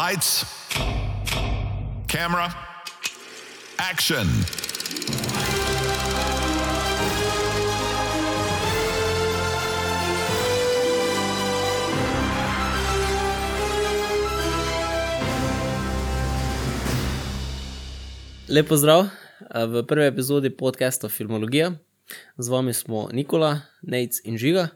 Lights, camera, action. Lepo zdrav eh, v prvi epizodi podcasta Filmologija. Z vami smo Nikola, Nec in Žiga.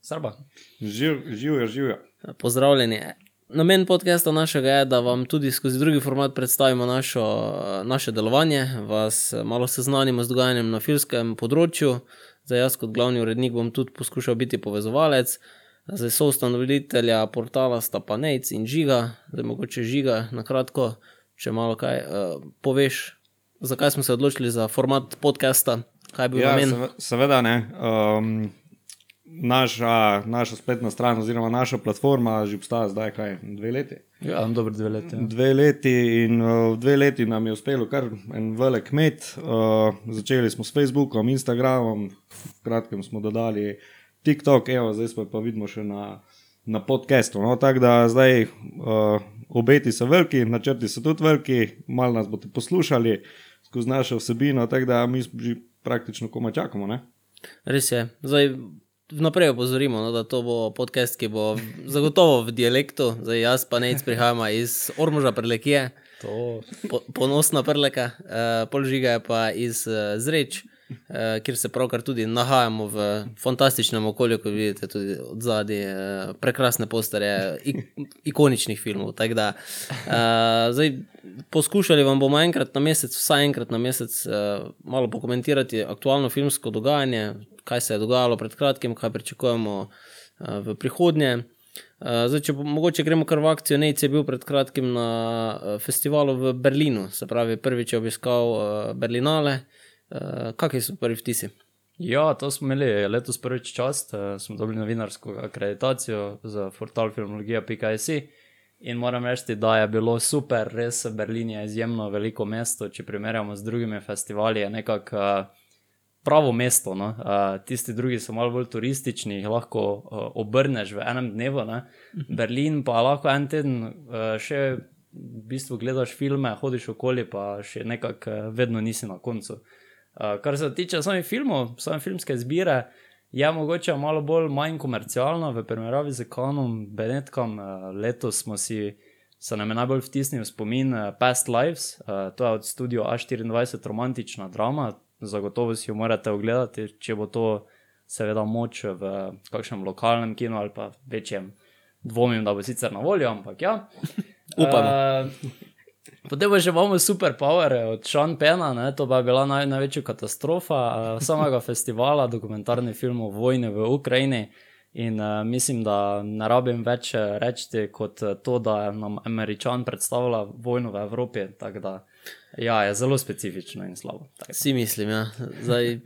Srba. Živ, živijo, živijo. Pozdravljeni. Namen podcasta našega je, da vam tudi skozi drugi format predstavimo našo, naše delovanje, vas malo seznanimo z dogajanjem na filmskem področju. Zdaj, jaz kot glavni urednik bom tudi poskušal biti povezovalec. Zdaj, so ustanovitelja portala sta pa Nec in Žiga, zdaj mogoče Žiga na kratko, če malo kaj uh, poveš, zakaj smo se odločili za format podcasta, kaj je bil Ja, namen. seve- seveda ne. Um, naša, naša spletna stran, oziroma naša platforma, že obstaja zdaj kaj, dve leti. Ja, dobro dve leti. Dve leti in uh, v dve leti nam je uspelo kar en velik met. Uh, začeli smo s Facebookom, Instagramom, v kratkem smo dodali TikTok, evo, zdaj smo pa vidimo še na, na podkastu. No, Tako da zdaj uh, obeti so veliki, načrti so tudi veliki, malo nas boste poslušali skozi našo vsebino, tako da mi že praktično koma čakamo. Ne? Res je. Zdaj, vnaprej opozorimo, no, da to bo podcast, ki bo zagotovo v dialektu. Zdaj, jaz pa nec prihajam iz Ormuža prelekije, To, po, ponosna preleka, uh, polžiga je pa iz uh, Zreč. Uh, kjer se pravkar tudi nahajamo v fantastičnem okolju, kot vidite, tudi od zadaj, uh, prekrasne posterje ik ikoničnih filmov. Da, uh, zdaj, poskušali vam bomo enkrat na mesec, vsaj enkrat na mesec, uh, malo pokomentirati aktualno filmsko dogajanje, kaj se je dogajalo pred kratkim, kaj pričakujemo uh, v prihodnje. Uh, zdaj, če mogoče gremo kar v akcijo. Nec je bil pred kratkim na uh, festivalu v Berlinu, se pravi, prvič je obiskal uh, Berlinale. Uh, Kakšni so prvi vtisi? ja, to smo imeli letos prvič čast, eh, smo dobili novinarsko akreditacijo za portal filmologija.js. In moram reči, da je bilo super, res Berlin je izjemno veliko mesto. Če primerjamo z drugimi festivali, je nekako uh, pravo mesto. No? Uh, tisti drugi so malo bolj turistični, jih lahko uh, obrneš v enem dnevu. Ne? Berlin pa lahko en teden uh, še v bistvu gledaš filme, hodiš okoli, pa še nekako uh, vedno nisi na koncu. Uh, kar se tiče samih filmov, same filmske zbire, je mogoče malo bolj manj komercialno v primerjavi z Kanom, Benetkom. Uh, letos smo si, se nam je najbolj vtisnil spomin uh, Past Lives, uh, to je od studia A24 romantična drama, zagotovo si jo morate ogledati, če bo to seveda moč v kakšnem lokalnem kinu ali pa večjem. Dvomim, da bo sicer na voljo, ampak ja. Upamo. Uh, Potem pa še imamo superpower od Sean Pena, ne? to pa je bila naj, največja katastrofa uh, samega festivala dokumentarnih filmov vojne v Ukrajini. In uh, mislim, da ne rabim več eh, reči kot eh, to, da nam Američan predstavlja vojno v Evropi. Tako da ja, je zelo specifično in slabo. Tako da. Si mislim, ja. Zdaj,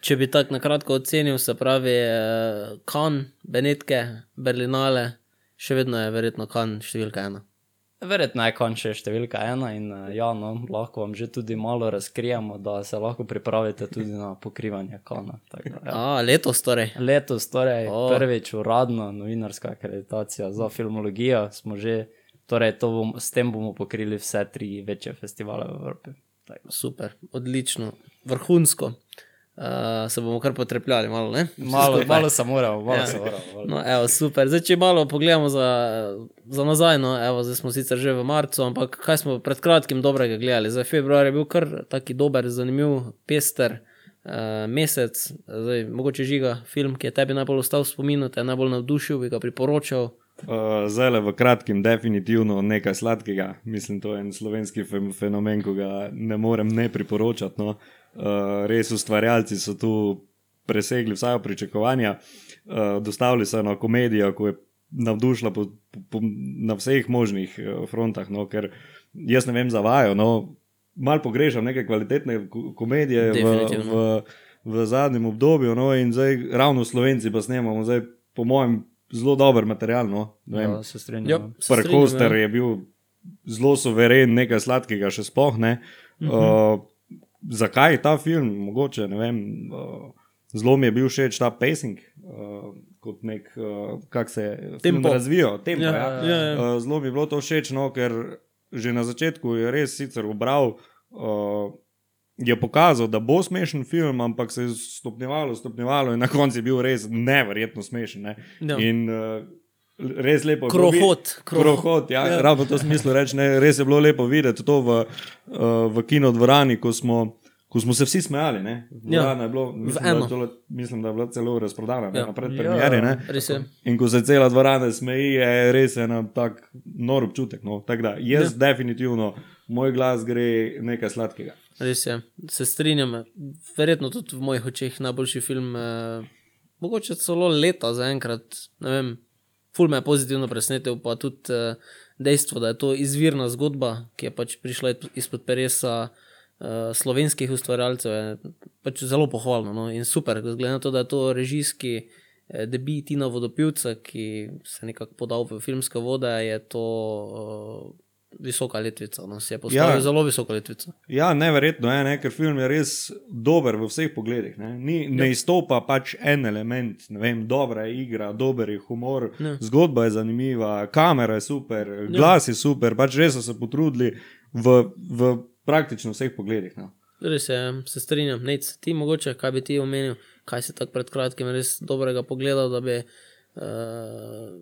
če bi tako na kratko ocenil, se pravi, uh, Kan, Benetke, Berlinale, še vedno je verjetno Kan številka ena. Verjetno je konče številka ena in eh, ja, no, lahko vam že tudi malo razkrijemo, da se lahko pripravite tudi na pokrivanje kana. Tako da, ja. A, letos torej. Letos, torej oh. prvič uradno novinarska akreditacija za filmologijo, smo že, torej to bom, s tem bomo pokrili vse tri večje festivale v Evropi. Tako. Super, odlično, vrhunsko. Uh, se bomo kar potrepljali, malo ne? Malo, malo se moramo, malo Ja. se moramo. Malo. No, evo, super. Zdaj, če malo pogledamo za, za nazaj, no, evo, zdaj smo sicer že v marcu, ampak kaj smo pred kratkim dobrega gledali? Zdaj, februar je bil kar taki dober, zanimiv, pester uh, mesec. Zdaj, mogoče žiga film, ki je tebi najbolj ostal v spominu, te je najbolj navdušil, bi ga priporočal. Uh, Zdaj le v kratkem, definitivno nekaj sladkega. Mislim, to je en slovenski fe- fenomen, ki ga ne morem ne priporočati. No. Uh, res ustvarjalci so tu presegli vsa pričakovanja, uh, dostavili so eno komedijo, ki je navdušila po, po, po, na vseh možnih uh, frontah. No, ker jaz ne vem za vajo, no, malo pogrešam neke kvalitetne ko- komedije v, v, v zadnjem obdobju. No, in zdaj ravno Slovenci pa snemamo, zdaj, po mojem, zelo dober material. No, ne vem, Ja, se strinjam. Ja, strinjam, Parkoster ja. je bil zelo soveren, nekaj sladkega še spoh. Uh -huh. uh, zakaj ta film, mogoče ne vem. Uh, Zelo mi je bil všeč ta pacing, uh, kot nek, uh, kako se je Tempo. razvijal. Tempo, Ja, ja, ja, ja. Uh, zelo mi je bilo to všeč, no, ker že na začetku je res sicer ubral. Uh, Je pokazal, da bo smešen film, ampak se je stopnjevalo, stopnjevalo, in na koncu je bil res neverjetno smešen. Ne? Ja. In uh, res lepo. bilo Krohot, krohot. Krohot, ja, Ja. ja. ravno v to smislu reči. ne, Res je bilo lepo videti to v, uh, v kinodvorani, ko smo, ko smo se vsi smejali. ne. Dvorana je bilo, mislim, da, je tole, mislim, da je bila celo razprodana Ja. ja. na predpremieri. Ja. Ja. In ko se cela dvorana smeji, je res en tak nor občutek. No. Tako da jaz ja. definitivno, moj glas gre nekaj sladkega. Res je, se strinjam. Verjetno tudi v mojih očeh najboljši film, eh, mogoče celo leta zaenkrat. ne vem, Ful me je pozitivno presenetil, pa tudi eh, dejstvo, da je to izvirna zgodba, ki je pač prišla izpod peresa eh, slovenskih ustvarjalcev, je pač zelo pohvalno no? in super. Glede na to, da je to režijski eh, debit Tina Vodopivca, ki se je nekako podal v filmske vode, je to eh, visoka letvica. No? Si je postavil Ja. ja. zelo visoko letvico. Ja, neverjetno je, ne, ker film je res dober v vseh pogledih. Ne, Ni, ne izstopa pač en element, ne vem, dobra je igra, dober je humor, Ja. zgodba je zanimiva, kamera je super, glas je super, pač res so se potrudili v, v praktično vseh pogledih. No. Res je, se strinjam. Nec, ti mogoče, kaj bi ti omenil, kaj si tako pred kratkim res dobrega pogledal, da bi. Uh,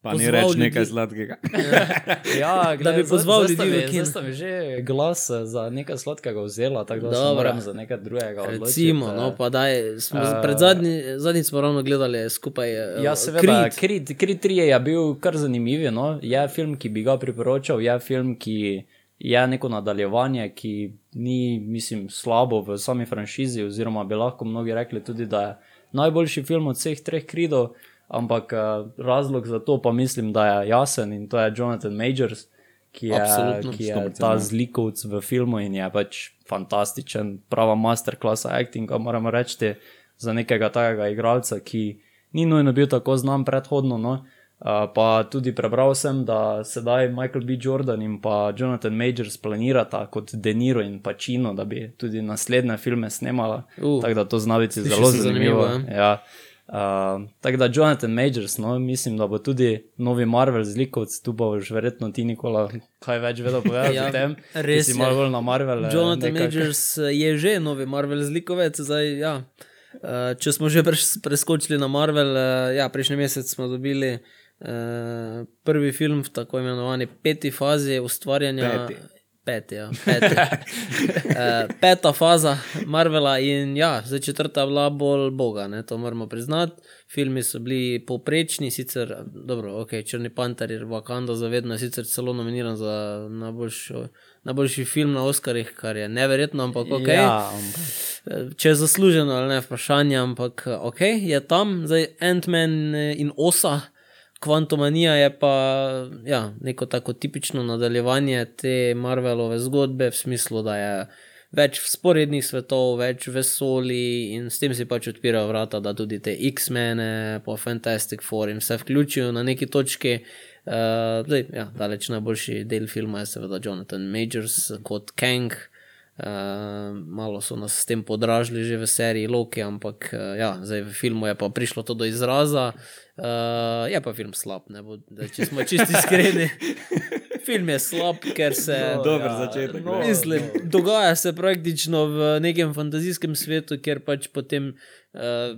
Pa ni Pozval reč ljudi. nekaj sladkega. Ja, Da bi pozval ljudi v kino. Zdaj sta mi že glas za nekaj sladkega vzela, tako da se Dobro. moram za nekaj drugega odločiti. recimo, no, pa daj, smo, uh, pred zadnji, zadnjič smo ravno gledali skupaj. eh, Ja, seveda, Creed. Creed, Creed 3 je bil kar zanimiv. No? Je film, ki bi ga priporočal, je film, ki je neko nadaljevanje, ki ni, mislim, slabo v sami franšizi, oziroma bi lahko mnogi rekli tudi, da je najboljši film od vseh treh Creedov, ampak eh, razlog za to pa mislim, da je jasen in to je Jonathan Majors. Ki je, Absolutno. ki je 100%, ta ja. zlikovc v filmu in je pač fantastičen, prava masterclass actinga, moramo reči, za nekega takega igralca, ki ni nujno bil tako znan predhodno. No? Uh, pa tudi prebral sem, da sedaj Michael B. Jordan in pa Jonathan Majors planirata kot Deniro in Pacino, da bi tudi naslednje filme snemala. Uh, tako da to zna biti zelo zanimivo. zanimivo, ja. Uh, tako da Jonathan Majors, no, mislim, da bo tudi novi Marvel zlikovc, tu boš verjetno ti, Nikola, kaj več vedel povedati Ja, o tem. res si malo bolj na Marvel. eh, Jonathan nekako. Majors eh, je že novi Marvel zlikovec. Zdaj, ja. uh, če smo že pres, preskočili na Marvel, uh, ja, prejšnji mesec smo dobili uh, prvi film v tako imenovani peti fazi ustvarjanja. Peti. Peti, ja, peti. uh, peta faza Marvela in ja, zdaj četrta je bila bolj boga, ne, to moramo priznati. Filmi so bili povprečni, sicer, dobro, ok, Črni panter je Wakanda zavedno, je sicer celo nominiran za najboljšo, najboljši film na Oscarjih, kar je neverjetno, ampak ok. Ja, ampak Če je zasluženo ali ne, vprašanje, ampak ok, je tam, zdaj Ant-Man eh, in Osa, Kvantomanija je pa ja, neko tako tipično nadaljevanje te Marvelove zgodbe, v smislu, da je več sporednih svetov, več vesolij in s tem si pač odpirajo vrata, da tudi te X-mene, pa Fantastic Four in vse vključijo na neki točki. Uh, zdaj, ja, daleč najboljši del filma je seveda Jonathan Majors kot Kang. Uh, malo so nas s tem podražili že v seriji Loki, ampak uh, ja, zdaj v filmu je pa prišlo to do izraza. Uh, je pa film slab, ne bo, da, če smo čisti iskreni. film je slab, ker se. Dober začetek, no, ne. Mislim, dogaja se praktično v nekem fantazijskem svetu, kjer pač potem uh,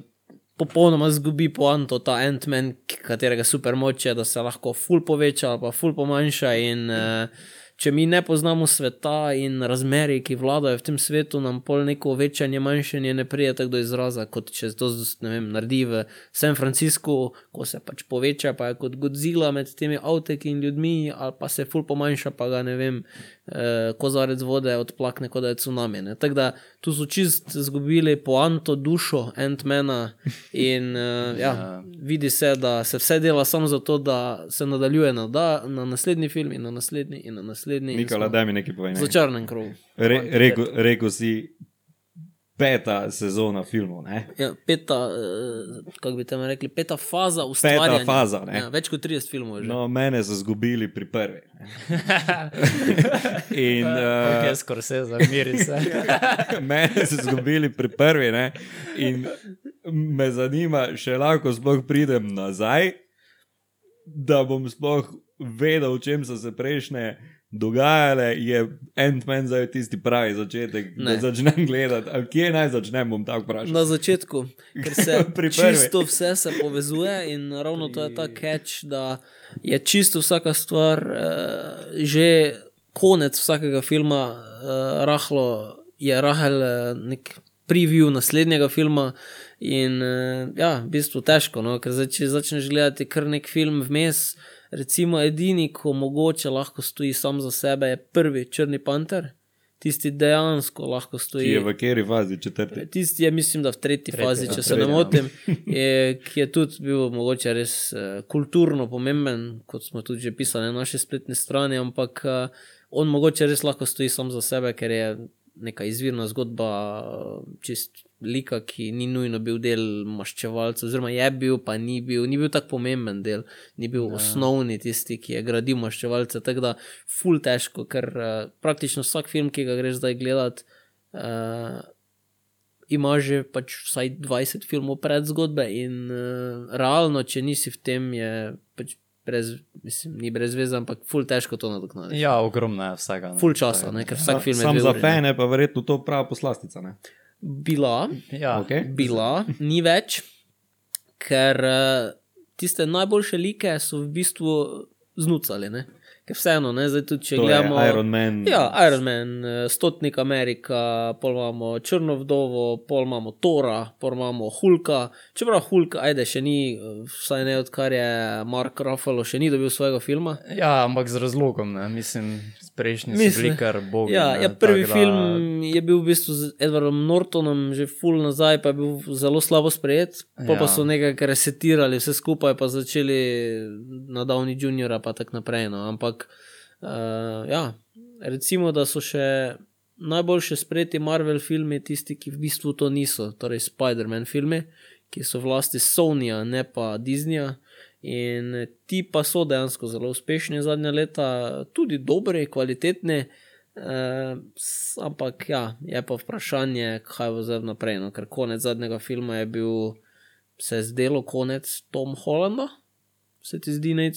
popolnoma zgubi poanto ta Ant-Man, katerega supermoč je, da se lahko ful poveča ali pa ful pomanjša. In, uh, če mi ne poznamo sveta in razmeri, ki vladajo v tem svetu, nam pol neko večanje, manjšanje ne prije tako do izraza, kot če se to naredi v San Franciscu, ko se pač poveča, pa je kot Godzilla med temi avteki in ljudmi, ali pa se ful pomanjša, pa ga ne vem, eh, kozarec vode odplakne, kot da je tsunami. ne. Tako da tu so čist izgubili poanto, dušo Ant-Mana in eh, ja, vidi se, da se vse dela samo zato, da se nadaljuje na, da, na naslednji film in na naslednji in na naslednji. Nikola, daj mi nekaj Ne. začarnem krogu. Re, rekel, rekel si peta sezona filmov. Ne? Ja, peta, uh, kako bi temu rekli, peta faza ustvarjanja. faza, ne. Ja, več kot 30 filmov je že. No, mene so zgubili pri prvi. In Uh, uh, je skoraj vse, zamiri se. mene so zgubili pri prvi. Ne? In me zanima, še lahko sploh pridem nazaj, da bom sploh vedel, o čem so se prejšnje. Dogajale je Ant-Man zdaj tisti pravi začetek, ne. Da začnem gledati. Ali kje naj začnem, bom tako vprašal. Na začetku, ker se čisto vse se povezuje in ravno to je ta catch, da je čisto vsaka stvar, uh, že konec vsakega filma, uh, rahlo je rahel uh, nek preview naslednjega filma. In uh, ja, v bistvu težko, no? ker zdaj, če začneš gledati kar nek film vmes, recimo edini, ko mogoče lahko stoji sam za sebe, je prvi Črni panter, tisti dejansko lahko Ki stoji. je v kateri fazi četrti? Tisti je, mislim, da v tretji Tretji, fazi, če se ne Tretji, ja. motim, je, ki je tudi bil mogoče res uh, kulturno pomemben, kot smo tudi že pisali na naši spletni strani, ampak uh, on mogoče res lahko stoji sam za sebe, ker je neka izvirna zgodba, čist lika, ki ni nujno bil del maščevalcev, oziroma je bil, pa ni bil, ni bil tako pomemben del, ni bil ja. osnovni tisti, ki je gradil maščevalce. Tako da, ful težko, ker uh, praktično vsak film, ki ga greš zdaj gledati, uh, ima že pač vsaj 20 filmov pred zgodbe, in uh, realno, če nisi v tem, je pač brez, mislim, ni brez veze, ampak ful težko to nadoknaditi. Ja, ogromno je vsega. ne. Ful časa, ne, ker vsak film je Sam za fene pa verjetno to prava poslastica. Ne? Bila, Ja, Okay. bila, ni več, ker uh, tiste najboljše like so v bistvu znucali. Ne? Ker vseeno, ne, zdaj tudi če To gledamo. Iron Man. Ja, Iron Man, eh, Stotnik Amerika, pol imamo Črno vdovo, pol imamo Tora, pol imamo Hulka. Čeprav Hulk, ajde, še ni, eh, vsaj ne odkar je Mark Ruffalo še ni dobil svojega filma. ja, ampak z razlogom, ne. mislim, prejšnji Mislim, bili kar bogi. Ja, ne, ja prvi tako da- film je bil v bistvu z Edwardom Nortonom že full nazaj, pa je bil zelo slabo sprejet. Pa, ja. pa so nekaj resetirali, vse skupaj pa začeli na Downi Juniora, pa tako naprej. No. Ampak, uh, ja, recimo, da so še najboljše sprejeti Marvel filmi, tisti, ki v bistvu to niso, torej Spider-Man filmi, ki so v lasti Sonyja, ne pa Disneyja. In ti pa so dejansko zelo uspešni zadnja leta, tudi dobri, kvalitetni. Uh, ampak ja, je pa vprašanje, kaj bo zdaj naprej. No? Ker konec zadnjega filma je bil, se je zdelo, konec Tom Hollanda. Se ti zdi nec?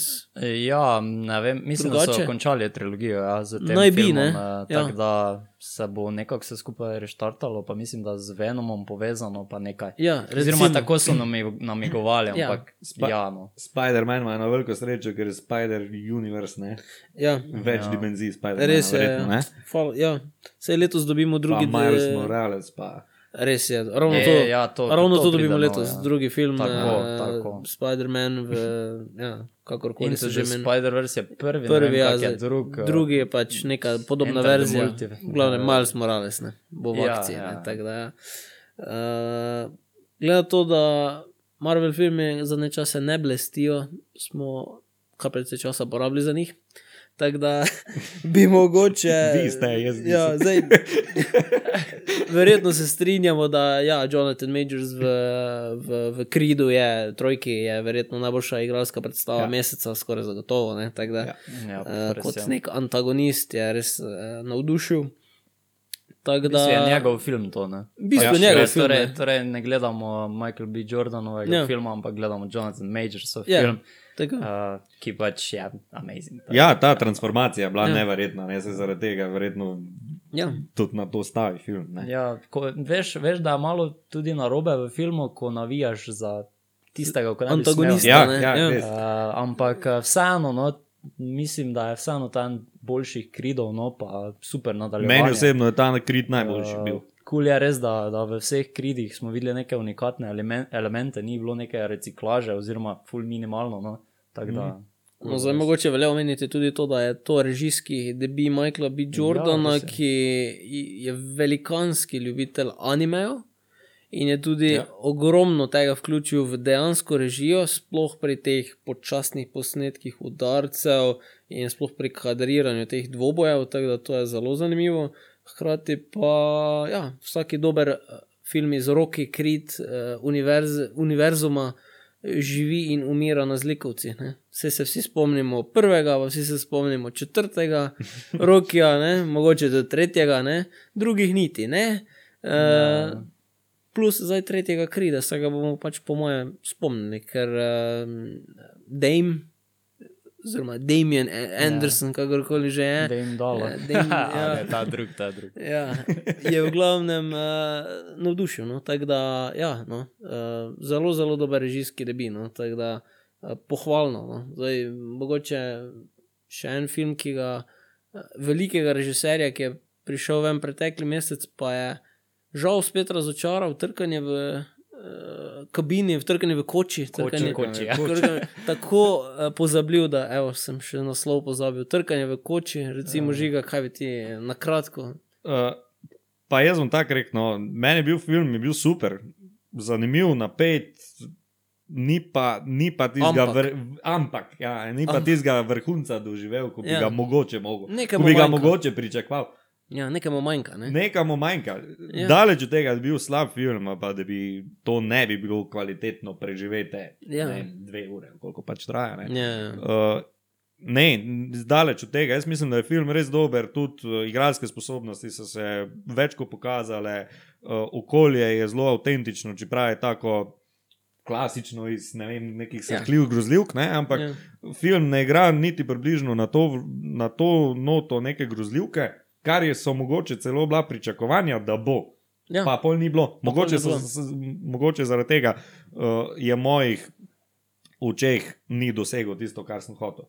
Ja, ne vem, mislim, da Drugače? so končali trilogijo. Ja, Naj bi, filmom, ne? eh, Ja. Tako da se bo nekako vse skupaj reštartalo, pa mislim, da z Venomom povezano, pa nekaj. Ja, Oziroma, tako so nami- namigovali, Ja. ampak Spa- ja, no. Spider-Man ima eno veliko srečo, ker je Spider Universe, ne? Ja, več ja. dimenzij Spider-Man. res je. verjetno, ne? Fal, ja. Sej letos dobimo drugi Pa Miles del- Morales, pa Res je, ravno Je, to, ja, to- ravno to to, dobimo nov, letos, ja. drugi film, Tako, eh, tako. Spider-Man, ja, kakorkoli se že meni. Spider-Verse je prvi, Prvi, vem, ja, kak je zdaj, drug. eh, drugi je pač neka podobna verzija. Glavnem, Miles Morales, ne, bo v Ja, akciji. ja. Ne, tako da, ja. uh, glede to, da Marvel filmi za nekaj časa ne blestijo, smo kar precej časa porabili za njih. Tako da bi mogoče. Vi ste, jaz. Ja, zdaj, verjetno se strinjamo, da ja, Jonathan Majors v, v, v Kridu je, trojki je verjetno najboljša igralska predstava Ja. ja. meseca, skoraj zagotovo. Ne, tako da, Ja. Ja, uh, kot je. nek antagonist je res uh, navdušil. Tako V da je njegov film to. Ne? Pač, je njegov eh, film, Torej, ne. torej ne gledamo Michael B. Jordanovega Ja. ja. filma, ampak gledamo Jonathan Majorsov Ja, film, tako. uh, ki pač je amazing. Ja, ta transformacija je bila Ja. ja. neverjetna, ne se zaradi tega verjetno Ja. tudi na to stavi film. Ne? Ja, ko, veš, veš, da je malo tudi narobe v filmu, ko navijaš za tistega, ko ne bi Antagonista. smel. Ja, ne, ja, ja. res. Uh, ampak eh, vseeno, no, mislim, da je vseeno ta en boljših kridov, no pa super nadaljevanje. Meni osebno je ta krit najboljši bil. Kul je res, da, da v vseh kridih smo videli neke unikatne elemen, elemente, ni bilo neke reciklaže, oziroma ful minimalno. No. Tako da. Mhm. cool, No, zdaj res. mogoče velja omeniti tudi to, da je to režijski debi Michaela B. Jordana, Ja, ja, res je. ki je velikanski ljubitelj animejev in je tudi Ja. ja. ogromno tega vključil v dejansko režijo, sploh pri teh počasnih posnetkih udarcev in sploh pri kadriranju teh dvobojev, tako da to je zelo zanimivo. Hkrati pa ja, vsaki dober eh, film iz roke krit uh, univerz, univerzuma eh, živi in umira na zlikovci. Ne. Vse se vsi spomnimo prvega, pa vsi se spomnimo četrtega, rokija, ne, mogoče do tretjega, ne, drugih niti. Ne. Uh, Ja. Plus zdaj tretjega krida, se ga bomo pač po mojem spomnili, ker uh, Dame, oziroma Damien Anderson, ja. kakorkoli že je. Da jim dalo. Eh, Dame, ja. ja. ta drug, ta drug. Ja, je v glavnem uh, navdušen. No, tako da, ja, no, uh, zelo, zelo dober režijski debi. No, tako da, uh, pohvalno. No. Zdaj, mogoče še en film, ki ga uh, velikega režiserja, ki je prišel ven pretekli mesec, pa je žal spet razočaral trkanje v. uh, Kabini, vtrkani v koči, trkanje, koči, ja. trkanje, tako uh, pozabil, da evo, sem še naslov pozabil. Trkanje v koči, recimo, žiga, kaj bi ti na kratko. Uh, pa jaz bom tako rekel, no, meni je bil film je bil super, zanimiv, napet. Ni pa, ni pa tistega, Ampak. vr, ampak, ja, ni pa tistega vrhunca doživel, kot bi Ja. ga mogoče mogel. Nekaj Ko bi ga mogoče pričakoval. Ja, nekaj mu manjka. Ne? Nekaj mu manjka. Ja. Ja. Daleč od tega, da bi bil slab film, pa da bi to ne bi bilo kvalitetno preživete Ja. ne, dve ure, koliko pač traja. Ne. Ja, ja. Uh, ne, zdaleč od tega. Jaz mislim, da je film res dober, tudi uh, igralske sposobnosti so se več kot pokazale, uh, okolje je zelo avtentično, čeprav je tako klasično iz ne vem, nekih Ja. srhljivih grozljivk, ne, ampak Ja. ja. film ne igra niti približno na to, na to noto neke grozljivke, kar je so mogoče celo bila pričakovanja, da bo. Ja. Pa pol ni bilo. Mogoče, so, mogoče zaradi tega uh, je mojih očeh ni dosegel tisto, kar sem hotel.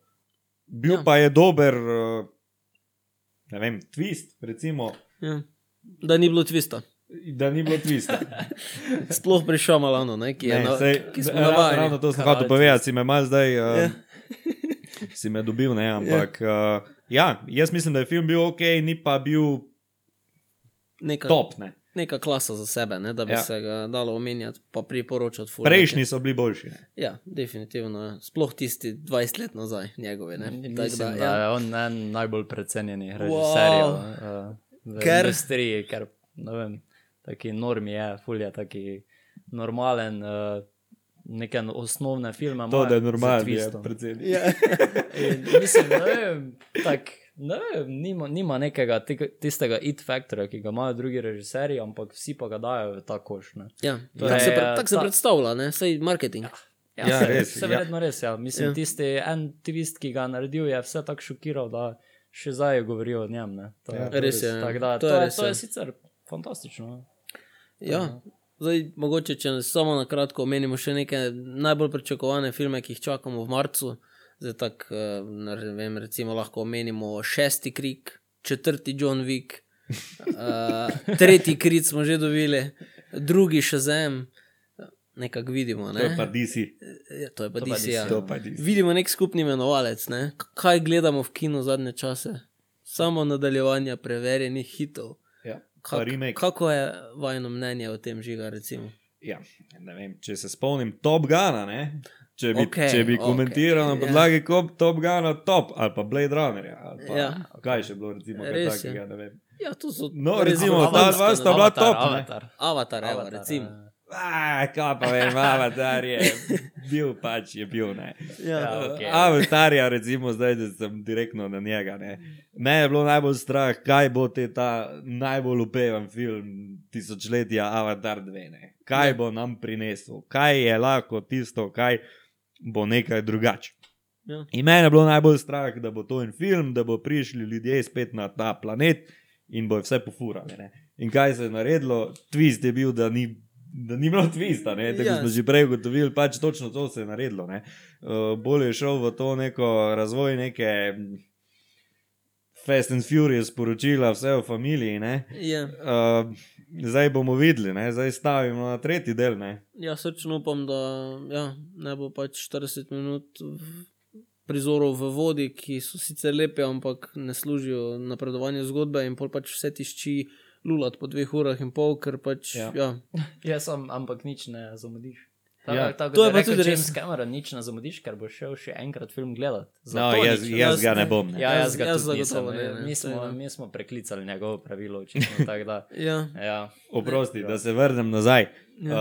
Bil Ja. pa je dober, uh, ne vem, twist, recimo, Ja. Da ni bilo tvista. da ni bilo twista. Sploh pri Šamalanu, ne, ki je Ne, na, sej, ki smo ra- navajeni. Ravno to sem hotel povedati, si me malo zdaj. Uh, Ja. Si me dobil, ne, ampak ja. Uh, ja, jaz mislim, da je film bil ok, ni pa bil Neka, top. Ne. neka klasa za sebe, ne, da bi ja. Se ga dalo omenjati, pa priporočati. ful Prejšnji so bili boljši. Ne. Ja, definitivno. ja. Sploh tisti 20 let nazaj, njegove. Ne. Mislim, da, da, ja. je on en najbolj precenjenih režiserjev Wow. uh, v Ker- industriji, ker ne vem, taki norm je, fulje, taki normalen. Uh, Neke osnovne filme. To, da je normalno, je predsednik. Ja. In Mislim, ne vem, tak, ne vem nima, nima nekega tega- tistega it faktorja, ki ga imajo drugi režiserji, ampak vsi pa ga dajo v ta koš. Ne. Ja. Tako se, pre, tak se ta- predstavlja, ne, sej marketing. Ja, Ja, se, res, se ja. verjetno res. Ja. Mislim, Ja. ja. tisti en twist, ki ga je naredil, je vse tako šokiral, da še zdaj govorijo o njem. ne. To, Ja. to Res je, ja. Da, To to, je je, res, to ja. je sicer fantastično. no. Ja. Zdaj, mogoče, če samo na kratko omenimo še neke najbolj pričakovane filme, ki jih čakamo v marcu. Zdaj, tak, eh, ne vem, recimo, lahko omenimo šesti krik, četrti John Wick, uh, tretji krik smo že dobili, drugi še zem. Nekako vidimo. To je Ne? pa DC. Ja, to je pa To DC. Ja. To pa DC. Vidimo nek skupni imenovalec. Ne? Kaj gledamo v kinu zadnje čase? Samo nadaljevanje preverjenih hitov. Ja. Kak, remake. kako je vajno mnenje o tem žiga? Recimo? Ja, ne vem, če se spomnim Top Gana, ne? Če bi, okay, če bi okej, komentiral ja. na podlagi okay, Top Gana, top ali pa Blade Runnerja. Ali pa, Ja. Kaj še bilo, recimo, kaj takega, ne vem. Ja, to so No, recimo, ta dva sta bila top, ne? Avatar. Avatar, evo, Avatar, recimo. ja. Ah, kaj pa vem, Avatar je bil pač, je bil, ne. Ja. Ja, okej. Avatarja, recimo, zdaj, da sem direktno na njega. Ne. Mene je bilo najbolj strah, kaj bo te ta najbolj upevan film tisočletja Avatar 2. Ne. Kaj Ja. bo nam prinesel, kaj je lahko tisto, kaj bo nekaj drugače. Ja. In mene je bilo najbolj strah, da bo to en film, da bo prišli ljudje spet na ta planet in bo vse pofurali. Ne. In kaj se je naredilo? Twist je bil, da ni. Da ni bilo twista, ne? tako Ja. yes. smo že prej ugotovili, pač točno to se je naredilo. ne. Uh, bolje je šel v to neko razvoj, neke Fast and Furious poročila, vse o familiji. ne. Ja. Uh, zdaj bomo videli, ne? zdaj stavimo na tretji del. Ne? ja, srčno upam, da ja, ne bo pač 40 minut prizorov v vodi, ki so sicer lepe, ampak ne služijo napredovanju zgodbe in pol pač vse tišči lulat po dveh urah in pol, ker pač Ja. ja. Jaz sem, ampak nič ne zamudiš. Tako, Ja. ja, tako, To je da pa rekel tudi res. Cameron, nič ne zamudiš, ker boš šel še enkrat film gledati. No, jaz, nič. jaz ga Jaz ne ne. bom. Ne. Ja, jaz ga Jaz tudi nisem. zagotovo ne, ne, Mi smo, mi smo preklicali njegovo pravilo, očitno. tako da, Ja. Ja. Oprosti, da se vrnem nazaj. Ja.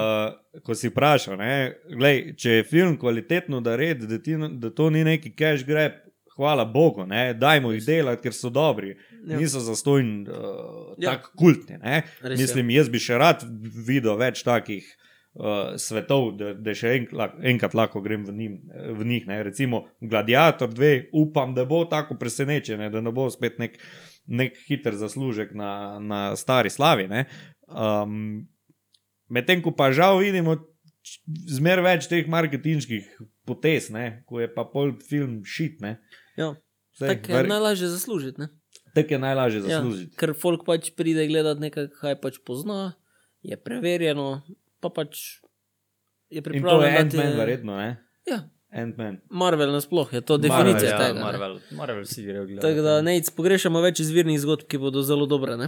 Uh, ko si vprašal, ne, glej, če je film kvalitetno nared, da, ti, da to ni neki cash grab, hvala Bogu, ne, dajmo jih delati, ker so dobri. Ja. Niso zastojni, uh, Ja. ja. tako kultni. Res. Mislim, jaz bi še rad videl več takih. Uh, svetov, da, da še en, enkrat lahko grem v, njim, v njih. Ne. Recimo Gladiator 2, upam, da bo tako presenečen, da ne bo spet nek, nek hiter zaslužek na, na stari slavi. ne. Um, Medtem ko pa žal vidimo zmer več teh marketinških potez, ne, ko je pa pol film šit. Ja. Tako je ver- najlažje zaslužiti. ne. Tak je najlažje Ja, zaslužiti. ker folk pač pride gledati nekaj, kaj pač pozna, je preverjeno, pa pač je In to je Ant-Man, verjetno. Ne? Ja, Ant-Man. Marvel nasploh je to Marvel, definicija ja, tega. ne. Marvel, Marvel vsi grejo gledati. Tako da ne, pogrešamo več izvirnih zgodb, ki bodo zelo dobre. Ne?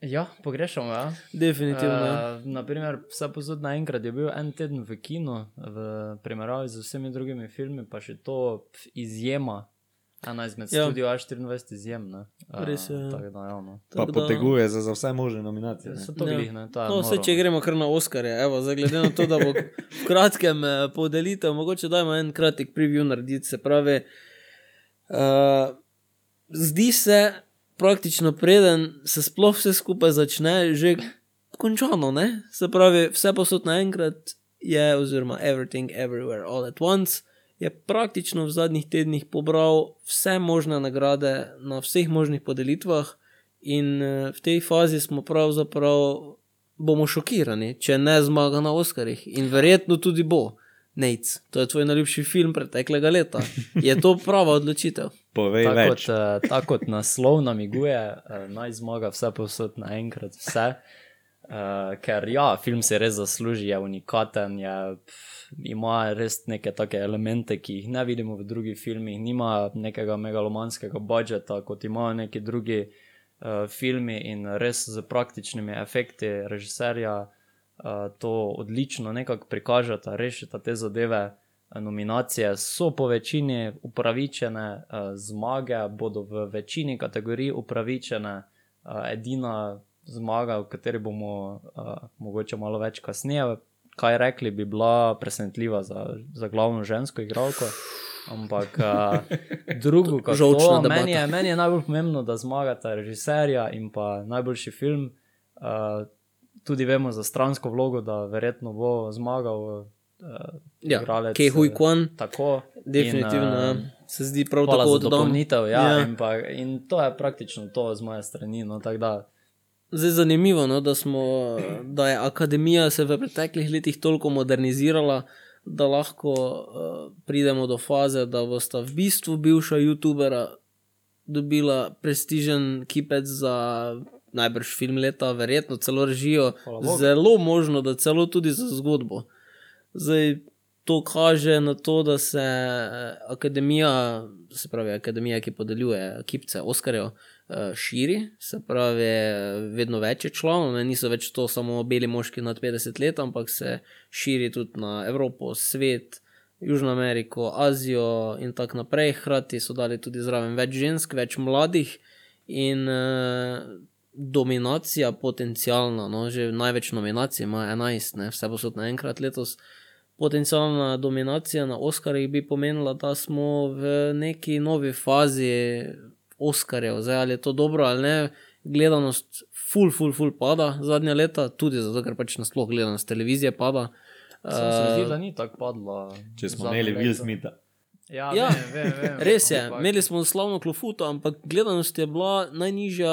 Ja, pogrešamo. Ja. Definitivno. Uh, Uh, naprimer, vse posod naenkrat je bil en teden v kinu, v primerjavi z vsemi drugimi filmi, pa še to izjema. Ena izmed Ja. studio A24 izjem. ne. Uh, Res je, ja. Tako da, ja, no. Pa poteguje za, za vse možne nominacije. ne. So to Ja. glih, ne. to no, vse, če gremo kar na Oscarje, evo, zdaj glede na to, da bo v kratkem eh, podelitev, mogoče dajmo en kratek preview narediti. Se pravi, uh, zdi se praktično preden se sploh vse skupaj začne, že končano. Ne? Se pravi, vse posod naenkrat je, oziroma everything, everywhere, all at once. Je praktično v zadnjih tednih pobral vse možne nagrade na vseh možnih podelitvah, in eh, v tej fazi smo pravzaprav bomo šokirani, če ne zmaga na Oscarjih. In verjetno tudi bo. Nec, to je tvoj najljubši film preteklega leta. Je to prava odločitev? Povej Tako več. kot, uh, tak kot naslov namiguje, uh, naj zmaga vse posod naenkrat, vse. Uh, ker ja, film si res zasluži, je unikaten, je, pf, ima res neke take elemente, ki jih ne vidimo v drugih filmih, nima nekega megalomanskega budžeta, kot imajo neki drugi uh, filmi in res z praktičnimi efekti režiserja uh, to odlično nekako prikažeta, rešita te zadeve. Nominacije so po večini upravičene, uh, zmage bodo v večini kategorij upravičene. Uh, edina zmaga, o kateri bomo uh, mogoče malo več kasneje, kaj rekli, bi bila presenetljiva za, za glavno žensko igralko. Ampak uh, drugo, kako Žolčna to, debata. meni je, meni je najbolj pomembno, da zmagata režiserja in pa najboljši film. Uh, tudi vemo za stransko vlogo, da verjetno bo zmagal uh, Ja, igralec. Kej Hui eh, Kwan, Tako. definitivno. In, In, uh, se zdi prav tako za oddal. dopolnitev. Ja, Ja. ja. In, pa, in to je praktično to z moje strani. No, tako da, Zdaj je zanimivo, no, da, smo, da je akademija se v preteklih letih toliko modernizirala, da lahko uh, pridemo do faze, da bosta v bistvu bivša YouTubera dobila prestižen kipec za najbrž film leta, verjetno celo režijo. Zelo možno, da celo tudi za zgodbo. Zdaj, to kaže na to, da se eh, akademija, se pravi akademija, ki podeljuje kipce Oskarjev, širi, se pravi, eh, vedno več je članov, ne, niso več to samo beli moški nad 50 let, ampak se širi tudi na Evropo, svet, Južno Ameriko, Azijo in tako naprej. Hkrati so dali tudi zraven več žensk, več mladih in eh, dominacija potencijalna, no, že največ nominacij ima 11, ne, vse posod naenkrat letos. Potencijalna dominacija na Oskarjih bi pomenila, da smo v neki novi fazi Oskarjev. Zdaj, ali je to dobro ali ne, gledanost full, full, full pada zadnja leta, tudi zato, ker pač nasploh gledanost televizije pada. Sem se zdi, da ni tako padlo. Če smo zadnje imeli. Will Smitha. Ja, Ja, vem, vem, vem, Res je, ampak- imeli smo slavno klofuto, ampak gledanost je bila najnižja,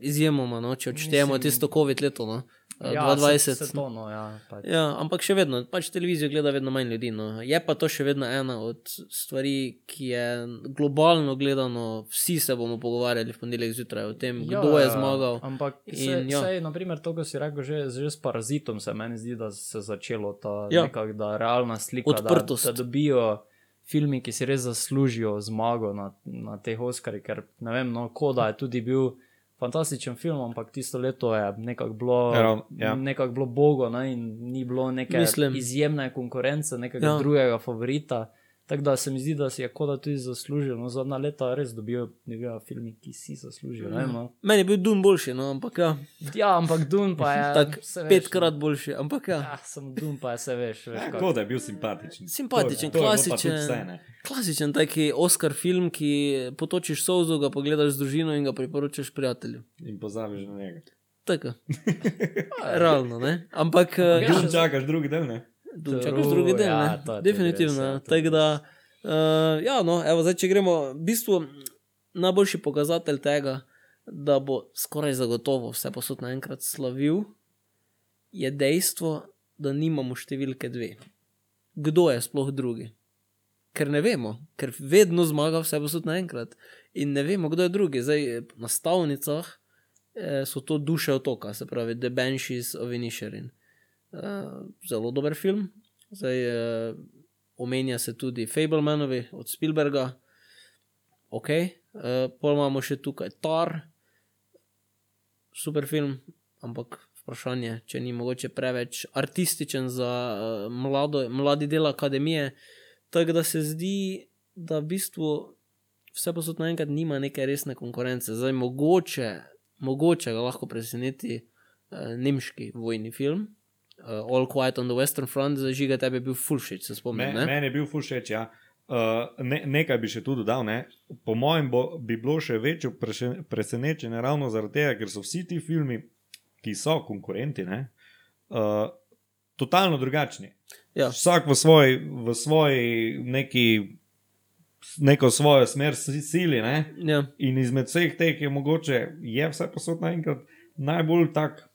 izjemoma, no, če odštejemo tisto COVID leto, no, ja, 2020. Se, se to, no, ja, pač. Ja, ampak še vedno, pač televizijo gleda vedno manj ljudi. No. Je pa to še vedno ena od stvari, ki je globalno gledano, vsi se bomo pogovarjali v ponedeljek zjutraj o tem, Ja, kdo je ja, zmagal. Ampak, In in, ja. sej, naprimer, to, kar si rekel, že, že s parazitom se meni zdi, da se je začelo ta Ja. nekak, da realna slika, Odprtost. Da, da dobijo filmi, ki si res zaslužijo zmago na, na teh Oskarjih, ker ne vem, no, ko da je tudi bil fantastičen film, ampak tisto leto je nekako bilo, Ja, ravno, ja. nekak bilo bogo ne, in ni bilo neke Mislim. izjemne konkurence, nekega Ja. ja. drugega favorita. Tako da se mi zdi, da si je koda tudi zaslužil. No, zadnja leta res dobijo nekega filmi, ki si zaslužijo. Ne, no. Meni je bil Dun boljši, no, ampak ja, Ja, ampak Dun pa je. tak veš, petkrat boljši, ampak ja. Ja, sem Dun pa je, se veš. veš kako. Tako da je bil simpatičen. Simpatičen, To klasičen. vse. Klasičen taki Oscar film, ki potočiš solzo, ga pogledaš z družino in ga priporočaš prijatelju. In pozabiš na njega. Tako. Realno, ne? Ampak. Ja, Dum čakaš drugi del, ne? Dum čakaš drugi del, Ja, ne? to Definitivno. res, ja, Tako da, uh, ja, no, evo, zdaj, če gremo, v bistvu najboljši pokazatelj tega, da bo skoraj zagotovo vse posod naenkrat slavil, je dejstvo, da nimamo številke dve. Kdo je sploh drugi? Ker ne vemo, ker vedno zmaga vse posod naenkrat. In ne vemo, kdo je drugi. Zdaj, na stavnicah eh, so to duše otoka, se pravi The Banshees of Inisherin. Uh, zelo dober film. Zdaj, uh, omenja se tudi Fablemanovi od Spielberga. Ok, uh, pol imamo še tukaj Tar, super film, ampak vprašanje, če ni mogoče preveč artističen za uh, mlado, mladi del akademije. Tako da se zdi, da v bistvu vse posod naenkrat nima neke resne konkurence. Zdaj, mogoče, mogoče ga lahko preseneti uh, nemški vojni film. Uh, All Quiet on the Western Front, zdaj žiga tebi je bil fulšič, se spomnim. Me, meni je bil ful všeč. Ja. Uh, ne, nekaj bi še tu dodal. Ne. Po mojem bo, bi bilo še večje prese- presenečenje ravno zaradi tega, ker so vsi ti filmi, ki so konkurenti, ne, uh, totalno drugačni. Ja. Vsak v svoji, v svoji neki, neko svojo smer si- sili. Ne. Ja. In izmed vseh teh je mogoče, je vse posod naenkrat najbolj tak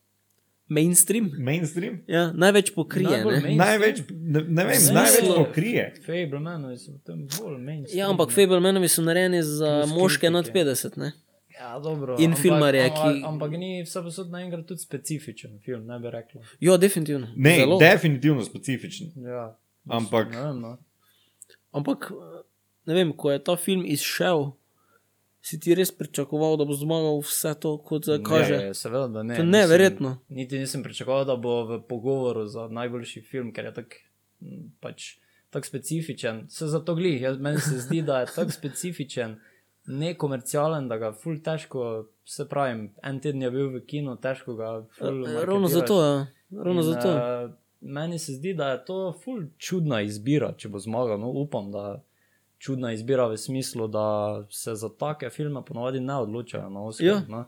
Mainstream. mainstream. Ja, največ pokrije. Največ, ne, ne vem, Smislu- največ pokrije. Fablemanovi so tam bolj menj. Ja, ampak Fablemanovi so narejeni za Plus moške nad kritike. 50. Ne? Ja, dobro. In ampak, filmarje, ampak, ki- Ampak ni vse posod naenkrat tudi specifičen film, ne bi rekla. Jo, definitivno. Ne, Zelo. definitivno specifičen. Ja. Ampak Ne vem, no. Ampak, ne vem, ko je ta film izšel, si ti res pričakoval, da bo zmagal vse to, kot zdaj kaže. Ne, seveda, da ne. To je neverjetno. Niti nisem pričakoval, da bo v pogovoru za najboljši film, ker je tak, m, pač, tako specifičen. Se zato glih, jaz, meni se zdi, da je tako specifičen, nekomercialen, da ga ful težko, se pravim, en teden je bil v kinu, težko ga. Eh, Ravno zato, ja. Ravno In, zato. eh, meni se zdi, da je to ful čudna izbira, če bo zmagal. No, upam, da čudna izbira v smislu, da se za take filme ponovadi ne odločajo na Oscar. Ja. no.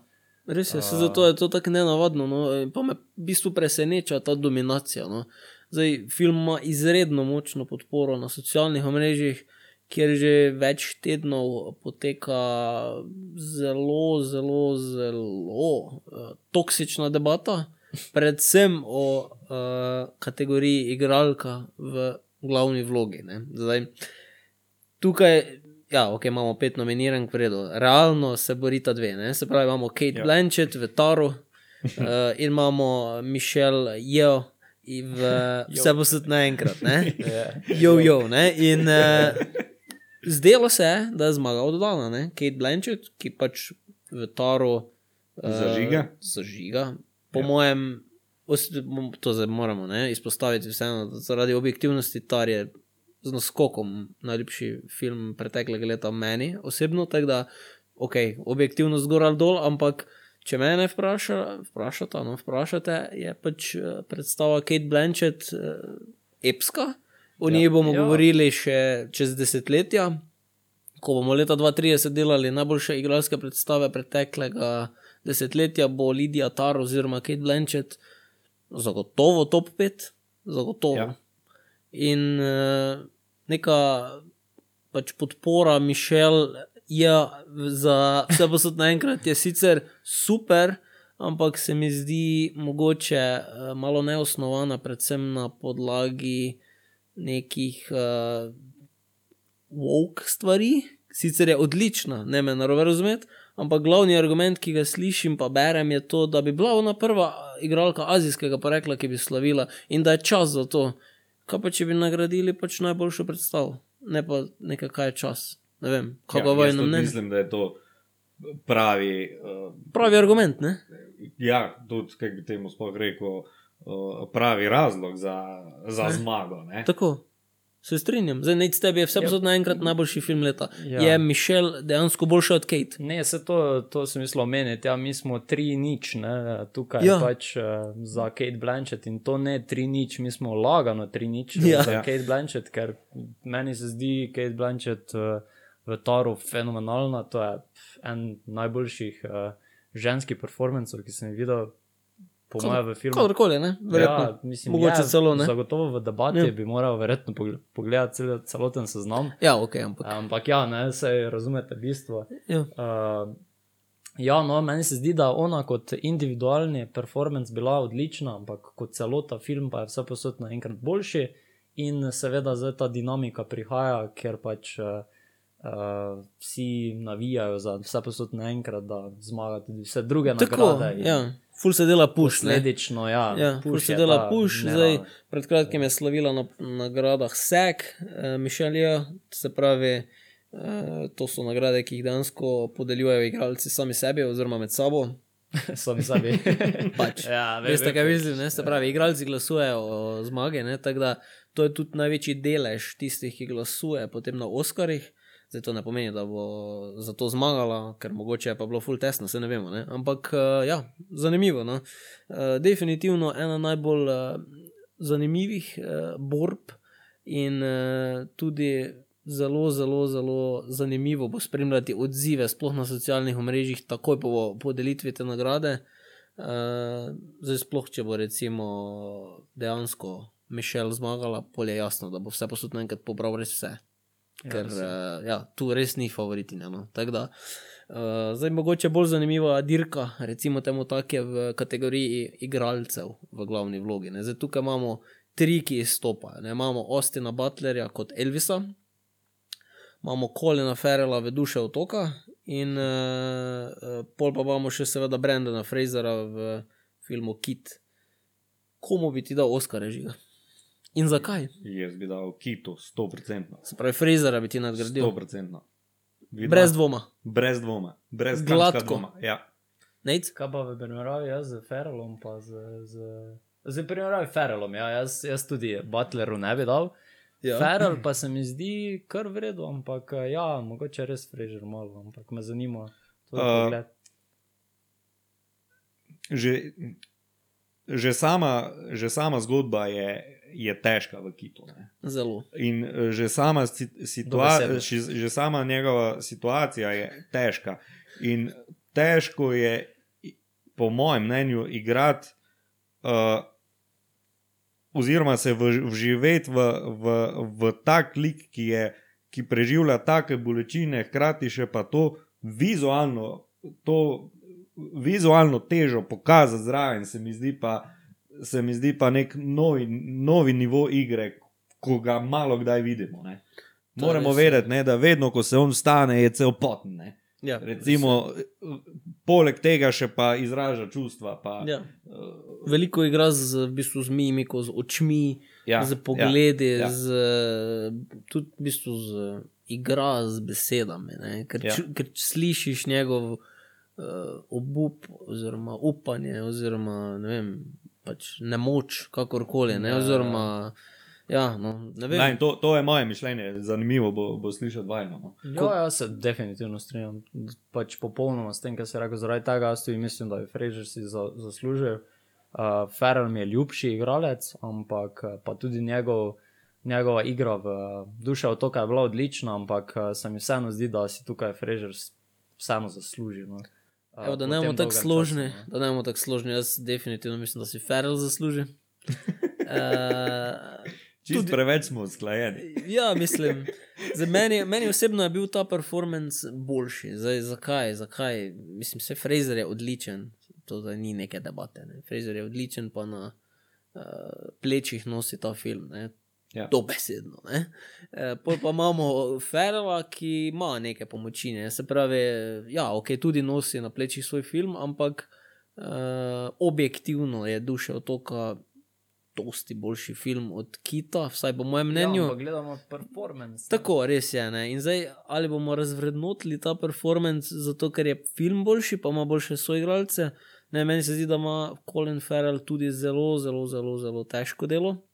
Res je, se zato je to tako nenavadno. No? Pa me v bistvu preseneča ta dominacija. No? Zdaj, film ima izredno močno podporo na socialnih omrežjih, kjer že več tednov poteka zelo, zelo, zelo uh, toksična debata, predvsem o uh, kategoriji igralka v glavni vlogi. Ne? Zdaj, tukaj. Ja, ok, imamo pet nominirank, v redu. Realno se borita dve. Ne? Se pravi, imamo Kate ja. Blanchett v Taru uh, in imamo Mišel Jo v Vse posod naenkrat. ne. Jo, jo. Ne? In uh, zdelo se je, da je zmaga oddana. Ne? Kate Blanchett, ki pač v Taru uh, Zažiga. zažiga. Po ja. mojem, to zdaj moramo ne, izpostaviti vseeno, zaradi objektivnosti Tar je z naskokom najljubši film preteklega leta meni osebno, tako da, ok, objektivno zgor ali dol, ampak če mene vpraša, vprašate, no, vprašate, je pač eh, predstava Kate Blanchett eh, epska, o njej bomo Ja. govorili še čez desetletja. Ko bomo leta 2030 delali najboljše igralske predstave preteklega desetletja, bo Lidija Tar oziroma Kate Blanchett zagotovo top 5, zagotovo. Ja. Ja. In uh, neka pač podpora Mišel je za vse posod naenkrat je sicer super, ampak se mi zdi mogoče uh, malo neosnovana, predvsem na podlagi nekih uh, woke stvari. Sicer je odlična, ne me narobe razumeti, ampak glavni argument, ki ga slišim, pa berem, je to, da bi bila ona prva igralka azijskega porekla, ki bi slavila in da je čas za to. Kaj pa če bi nagradili pač najboljšo predstavo, ne pa nekaj, kaj je čas. Ne vem, kako Ja, vojno tudi mnenje. Mislim, da je to pravi. Uh, Pravi argument, ne? ja, tudi, kako bi temu sploh rekel, uh, pravi razlog za, za Ne. zmago. Ne? Tako. Se strinjam. Zdaj, neč tebi je vse posod naenkrat najboljši film leta. Ja. Je Mišel dejansko boljši od Kate? Ne, se to, to sem mislil omeniti. Ja, mi smo tri nič, ne, tukaj Ja. ja. pač uh, za Kate Blanchett in to ne tri nič, mi smo lagano tri nič Ja. za Ja. Kate Blanchett, ker meni se zdi Kate Blanchett uh, v Taru fenomenalna. To je en najboljših uh, ženskih performancev, ki sem jih videl, po mojem, v filmu. Kakorkoli, ne? Verjetno. Ja, mislim, Mogoče je, celo, ne? Zagotovo v debati Ja. ja. bi moral verjetno pogle- pogledati cel, celoten seznam. Ja, ok, ampak. Ampak ja, ne, se razumete bistvo. Ja. Uh, ja, no, meni se zdi, da ona kot individualni performance bila odlična, ampak kot celota film pa je vse posod naenkrat boljši. In seveda zdaj ta dinamika prihaja, ker pač uh, uh, vsi navijajo za vse posod naenkrat, da zmaga tudi vse druge Tako, nagrade. in ja. Ful se dela puš, ne? Posledično, ja, Ja, ful se dela puš, zdaj pred kratkim je slavila na nagradah SEC, eh, Mišelija, se pravi, eh, to so nagrade, ki jih dejansko podeljujejo igralci sami sebi oziroma med sabo. Sami sebi. Pač. ja, ve- Veste, ve- kaj mislim, ne? Se pravi, igralci glasujejo o zmagi, ne? tako da to je tudi največji delež tistih, ki glasuje potem na Oskarjih. Zdaj to ne pomeni, da bo za to zmagala, ker mogoče je pa bilo full tesno, se ne vemo. Ne? Ampak uh, ja, zanimivo. No? Uh, definitivno ena najbolj uh, zanimivih borb in tudi zelo, zelo, zelo zanimivo bo spremljati odzive, sploh na socialnih omrežjih, takoj po podelitvi te nagrade. Zdaj, sploh če bo recimo dejansko Mišel zmagala, polje je jasno, da bo vse posod naenkrat pobral res vse. Ker res je. uh, ja, tu res ni favoritinja. No. Tako da, uh, zdaj mogoče bolj zanimiva dirka, recimo temu tako je v kategoriji igralcev v glavni vlogi. Ne. Zdaj tukaj imamo tri, ki izstopajo. Ne. Imamo Ostina Butlerja kot Elvisa, imamo Kolina Ferela v duše otoka in uh, pol pa imamo še seveda Brendana Frasera v filmu Kit. Komu bi ti dal Oscar režiga? In zakaj? Jaz bi dal kitu, 100%. Se pravi, Frasera bi ti nadgradil. 100%. Vidva? Brez dvoma. Brez dvoma, brez Gladko. Dvoma. Ja. Nec? Kaj pa v primerjavi jaz z Ferelom, pa z. z... Zdaj, s Ferelom, ja, jaz, jaz tudi Butleru ne bi dal. Ja. Ferel pa se mi zdi kar v redu, ampak ja, mogoče res Fraser malo, ampak me zanima. To uh, že, že, sama, že sama zgodba je, je težka v Kitu. Ne? Zelo. In eh, že sama, si- situa že, sama njegova situacija je težka. In težko je, po mojem mnenju, igrati, uh, oziroma se vživeti v, v, v tak lik, ki, je, ki preživlja take bolečine, hkrati še pa to vizualno, to vizualno težo pokazati zraven, se mi zdi pa, se mi zdi pa nek novi, novi nivo igre, ko ga malo kdaj vidimo. Ne. Moramo vedeti, ne, da vedno, ko se on vstane, je cel poten. Ne. Ja, Recimo, poleg tega še pa izraža čustva. Pa, Ja. uh, Veliko igra z, v bistvu, z mimiko, z očmi, ja, z pogledi, ja. ja. z, tudi v bistvu z igra z besedami. Ne? Ker, Ja. ja. ker slišiš njegov uh, obup, oziroma upanje, oziroma vem, pač nemoč, kakorkoli. Ne? Ja, ja. Oziroma, ja, no, ne vem. Ne, to, to je moje mišljenje, zanimivo bo, bo slišati vajno. No. Ja, jaz se definitivno strinjam. Pač popolnoma s tem, kar si rekel. Zaradi tega jaz tudi mislim, da je Fraser si za, zaslužil. Uh, Ferrell mi je ljubši igralec, ampak uh, pa tudi njegov, njegova igra v duše otoka je bila odlična, ampak uh, se mi vseeno zdi, da si tukaj Fraser s- vseeno zasluži. No. Evo, da ne bomo tako složni, času, da ne bomo tako složni. Jaz definitivno mislim, da si Ferrell zasluži. uh, Čist tudi... preveč smo usklajeni. Ja, mislim. Za meni, meni osebno je bil ta performance boljši. Zdaj, zakaj? zakaj? Mislim, se Fraser je odličen, to zdaj ni neke debate. Ne. Fraser je odličen, pa na uh, plečih nosi ta film. Ne. Ja. Dobesedno. Uh, Pol pa imamo Ferrela, ki ima neke pomoči. Ne. Se pravi, ja, ok, tudi nosi na plečih svoj film, ampak uh, objektivno je duše otoka dosti boljši film od Kita, vsaj po mojem Ja, mnenju. ampak gledamo performance. Tako, res je. Ne? In zdaj, ali bomo razvrednotili ta performance zato, ker je film boljši, pa ima boljše soigralce. Ne, meni se zdi, da ima Colin Farrell tudi zelo, zelo, zelo, zelo težko delo.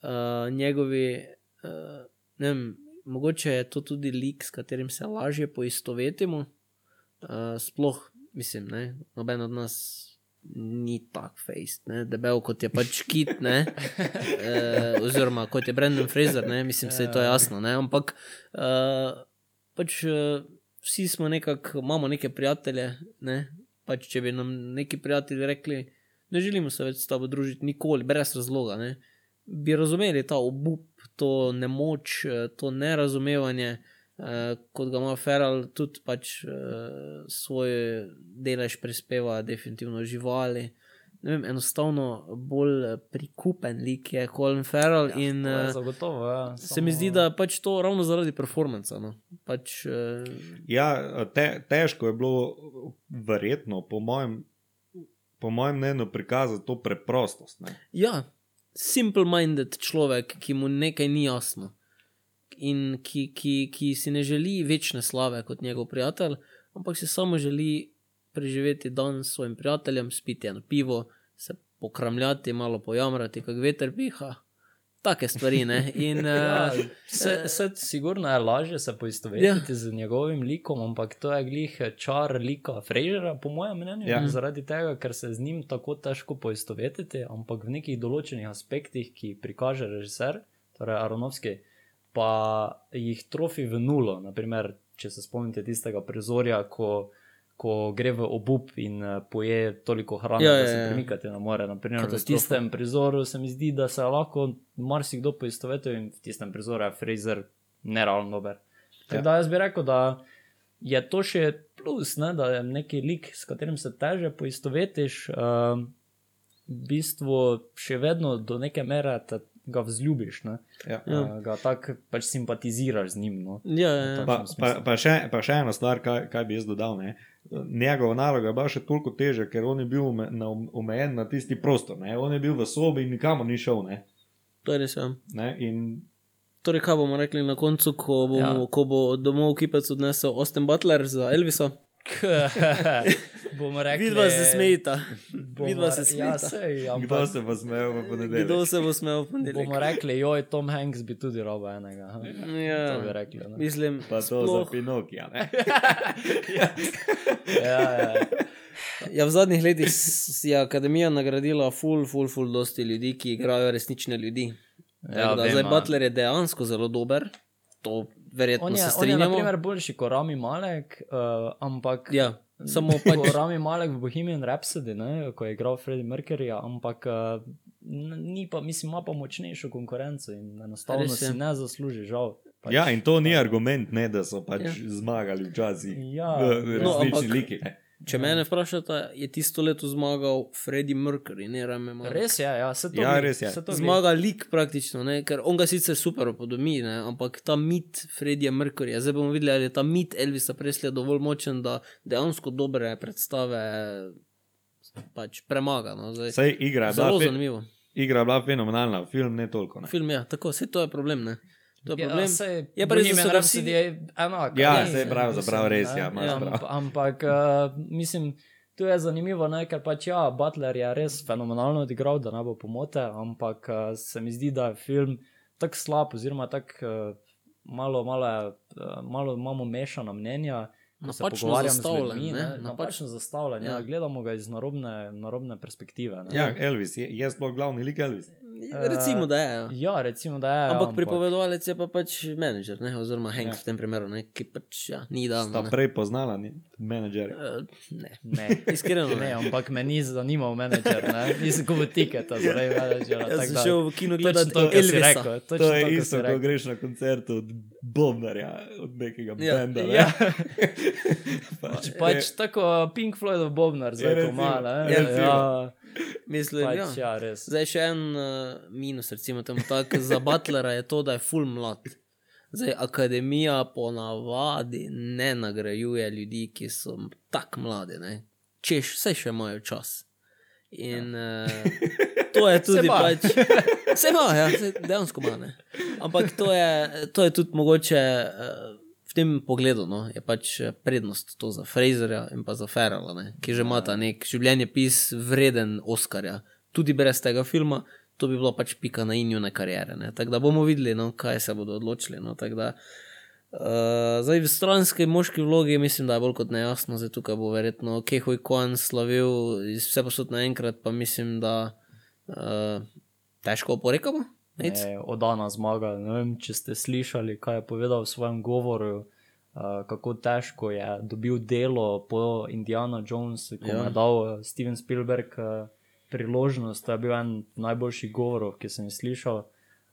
Uh, njegovi, uh, ne vem, mogoče je to tudi lik, s katerim se lažje poistovetimo. Uh, sploh, mislim, ne, noben od nas ni tak faced, ne, debel kot je pač kit, ne, uh, oziroma kot je Brendan Fraser, ne, mislim, se je to jasno, ne, ampak uh, pač uh, vsi smo nekako, imamo neke prijatelje, ne, pač če bi nam neki prijatelji rekli, ne želimo se več s tabo družiti, nikoli, brez razloga, ne, bi razumeli ta obup, to nemoč, eh, to nerazumevanje, eh, kot ga ima Feral, tudi pač eh, svoj delež prispeva, definitivno živali. Ne vem, enostavno bolj prikupen lik je Colin Farrell in To je Zagotovo, ja. se mi zdi, da pač to ravno zaradi performansa. No. Pač, eh, Ja, te, težko je bilo, verjetno, po mojem, po mojem mnenju, prikazati to preprostost. Ne? ja, simple-minded človek, ki mu nekaj ni jasno in ki, ki, ki si ne želi večne slave kot njegov prijatelj, ampak si samo želi preživeti dan s svojim prijateljem, spiti eno pivo, se pokramljati, malo pojamrati, kako veter piha. Take stvari. Ne? In, Ja, uh, se, se, sigurno je lažje se poistovetiti Ja. z njegovim likom, ampak to je glih čar lika Frejera, po mojem mnenju. Ja. Zaradi tega, ker se z njim tako težko poistovetiti, ampak v nekih določenih aspektih, ki prikaže režiser, torej Aronovski, pa jih trofi v nulo. Naprimer, če se spomnite tistega prizorja, ko, ko gre v obup in eh, poje toliko hrane, Ja, ja, ja, da se ja. premikati ne more. Naprimer, v tistem prizoru se mi zdi, da se lahko marsikdo poistovetil in v tistem prizoru je Fraser neravno dober. Tako Ja. da jaz bi rekel, da je to še plus, ne, da je neki lik, s katerim se teže poistovetiš, uh, v bistvu še vedno do neke mere te, ga vzljubiš, ne, Ja. Uh, ga tako pač simpatiziraš z njim. No. ja, ja, ja. Pa, pa, pa, še, pa še ena stvar, kaj, kaj bi jaz dodal. Ne? Njegova naloga je bila še toliko težja, ker on je bil na- omejen na tisti prostor. Ne? On je bil v sobi in nikamor ni šel. Ne? to je res. Ja. Ne? In Torej, kaj bomo rekli na koncu, ko, bomo. Ja. ko bo domov kipec odnesel Austin Butler za Elvisa? bomo rekli, Vidva se smejita. Vidva se Ja, smejita. sej, kdo ampak se bo smejal v ponedeljek? Kdo se bo smel v ponedeljek? bomo rekli, joj, Tom Hanks bi tudi robo enega. ha. Ja. To bi rekli. Ne? Mislim, Pa to sploh, za Pinokija. ne? Ja, ja. ja, v zadnjih letih je akademija nagradila ful, ful, ful, dosti ljudi, ki igrajo resnične ljudi. Ja, Tako da, vem, zdaj. Butler je dejansko zelo dober, to verjetno On je, se on je na strinjamo. primer boljši kot Rami Malek, uh, ampak Ja, samo pač... pač. Rami Malek v Bohemian Rhapsody, ne, ko je igral Freddie Mercuryja, ampak uh, n- ni pa, mislim, ima pa močnejšo konkurenco in enostavno si ne zasluži, žal. Pač, Ja, in to ni argument, ne, da so pač Ja. ja. zmagali včasih. Ja. v No, resnični ampak- liki. Ne? Če mene vprašate, je tisto leto zmagal Freddie Mercury, ne Rame Malek. Res je, ja, se to Ja, glih, res je. se to. Zmaga lik praktično, ne? ker on ga sicer super upodobi, ne? ampak ta mit Fredija Merkurja, zdaj bomo videli, ali je ta mit Elvisa Preslija dovolj močen, da dejansko dobre predstave pač premaga. No? Zdaj, Sej igra je bila, zelo zanimivo. igra je bila fenomenalna, film ne toliko. Ne? Film je, tako, vse to je problem. Ne? To je Ja, problem. sej, Je pa res, da so vsi- Rhapsody je enak. Ja, ne, saj pravzaprav mislim, res, ja, Ja, prav. amp- Ampak uh, mislim. Tu je zanimivo, ne, ker pač ja, Butler je res fenomenalno odigral, da ne bo pomote, ampak uh, se mi zdi, da je film tako slab, oziroma tako uh, malo, malo, je, uh, malo imamo mešana mnenja. ko se Napačno zastavljen, ljudmi, ne, ne, napač- Napačno zastavljen. Ja. Ja. Ja, gledamo ga iz narobne, narobne perspektive. Ne. Ja, Elvis je, je sploh glavni lik Elvis. Recimo, da je. Ja. ja, recimo, da je. Ampak pripovedovalec je pa pač menedžer, ne? oziroma Hank Ja. v tem primeru, ne? ki pač ja, ni Sta idealen. prej poznala ni, menedžerja. Uh, ne. Ne. Iskreno Ne, ne. ampak me ni zanimal menedžer, ne? nisem kupil tiketa zaradi menedžera. Jaz sem šel v kino gledati to, kar si Elvisa. rekel, točno To je to, isto, ko greš na koncert od Bobnarja, od nekega Ja, benda. ne. Ja, pač, pač tako Pink Floyd Bobnar, zdaj ja, ne. recimo. Ja, Mislim, pač, ja. ja, res. Zdaj še en uh, minus, recimo tako, za Butlera je to, da je full mlad. Zdaj, akademija ponavadi ne nagrajuje ljudi, ki so tako mladi, ne? češ vse še imajo čas. In uh, to je tudi ima. pač. Se ima, ja, se dejansko ima. Ne. Ampak to je, to je tudi mogoče uh, v tem pogledu, no, je pač eh, prednost to za Fraserja in pa za Ferrala, ne, ki že imata nek življenjepis vreden Oscarja. Tudi brez tega filma, to bi bilo pač pika na injune karijere. ne. Tako da bomo videli, no, kaj se bodo odločili. No, tako da, Uh, zdaj v stranski moški vlogi mislim, da je bolj kot nejasno, zdaj tukaj bo verjetno Kehoy Kwan slavil iz vse posod naenkrat, pa mislim, da uh, težko oporekamo. Je odana zmaga. Ne vem, če ste slišali, kaj je povedal v svojem govoru, uh, kako težko je dobil delo po Indiana Jonesu, ko Ja. ja. je dal uh, Steven Spielberg uh, priložnost. To je bil en najboljših govorov, ki sem jih slišal.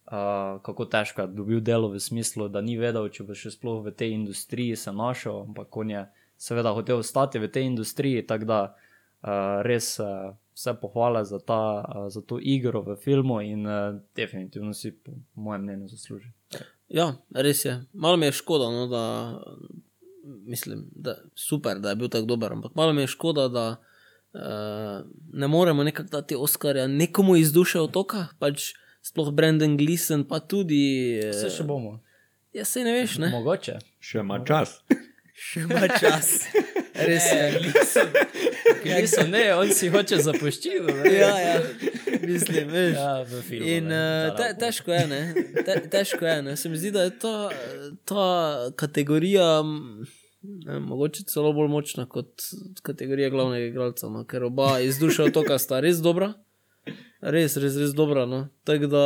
Uh, kako težko je dobil delo v smislu, da ni vedel, če bo še sploh v tej industriji se našel, ampak on je seveda hotel ostati v tej industriji, tako da uh, res uh, vse pohvale za, ta, uh, za to igro v filmu in uh, definitivno si, po mojem mnenju, zasluži. Ja, res je. Malo mi je škoda, no, da mislim, da super, da je bil tako dober, ampak malo mi je škoda, da uh, ne moremo nekako dati Oskarja nekomu iz duše otoka, pač sploh Brendan Gleeson, pa tudi. Vse še Uh, bomo. ja, se ne veš, ne. Mogoče. Še ima čas. Še ima čas. Res je. Niso, ne, on si hoče zapuščiti. Ja, ja, mislim, veš. ja, v filmu. In ne, uh, te, težko je, ne? Te, težko je. Ne? Se mi zdi, da je ta, ta kategorija ne, mogoče celo bolj močna kot kategorija glavnega igralca, no? ker oba iz duše otoka sta res dobra. Res, res, res dobra. No? Tako da,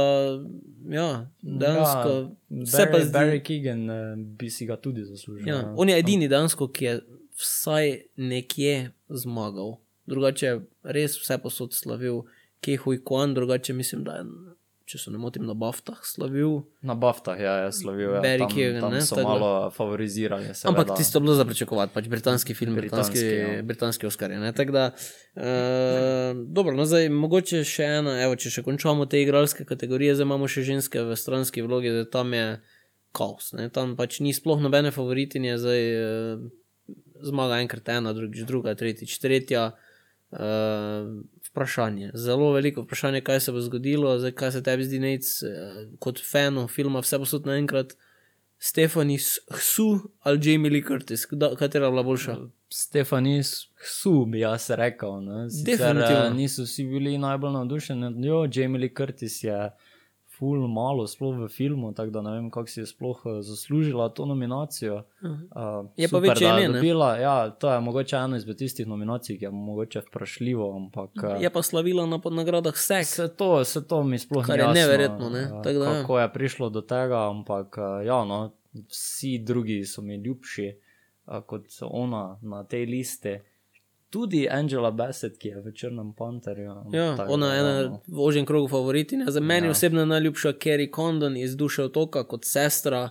ja, dejansko. Ja, vse pa Barry, zdi- Barry Keegan uh, bi si ga tudi zaslužil. Ja, ja. on je edini dejansko, ki je vsaj nekje zmagal. Drugače res vse posod slavil, Kehuj Kwan, drugače mislim, da je, če se ne motim, na Baftah slavil. Na Baftah ja, je slavil, ja. Barry tam, Keoghan, tam ne, so tako da- malo favorizirali. Seveda. Ampak tisto je bilo za pričakovati, pač britanski film, britanski, Britanski, ja. britanski Oscar. Tako da, uh, dobro, no zdaj mogoče še ena, evo, če še končamo te igralske kategorije, zdaj imamo še ženske v stranski vlogi, da tam je kaos, ne, tam pač ni sploh nobene favoritinje, zdaj uh, zmaga enkrat ena, drugič druga, tretjič tretja. Uh, vprašanje, zelo veliko vprašanje, kaj se bo zgodilo, zdaj, kaj se tebi zdi, nec, uh, kot fanu filma, vse posod naenkrat. Stephanie Hsu ali Jamie Lee Curtis, Kda, katera je bila boljša? Stefani Hsu bi jaz rekel. Ne? Sicer, Definitivno. eh, Niso vsi bili najbolj navdušeni. nad njo. Jamie Lee Curtis je full malo, sploh v filmu, tako da ne vem, kako si je sploh eh, zaslužila to nominacijo. Uh, Je pa super, večje da je? Dobila, ja, to je mogoče ena izmed tistih nominacij, ki je mogoče vprašljivo, ampak. eh, Je pa slavila na pod- nagradah vse. Se to, se to mi sploh Kar ni je jasno, neverjetno, ne. eh, Tako da ja. Kako je prišlo do tega, ampak eh, ja, no, vsi drugi so mi ljubši eh, kot ona na tej listi. Tudi Angela Bassett, ki je v Črnem panterju. Ja, tako ona je ena no. v ožjem krogu favoritinja. Za meni Ja. osebno najljubša Kerry Condon iz Duše otoka kot sestra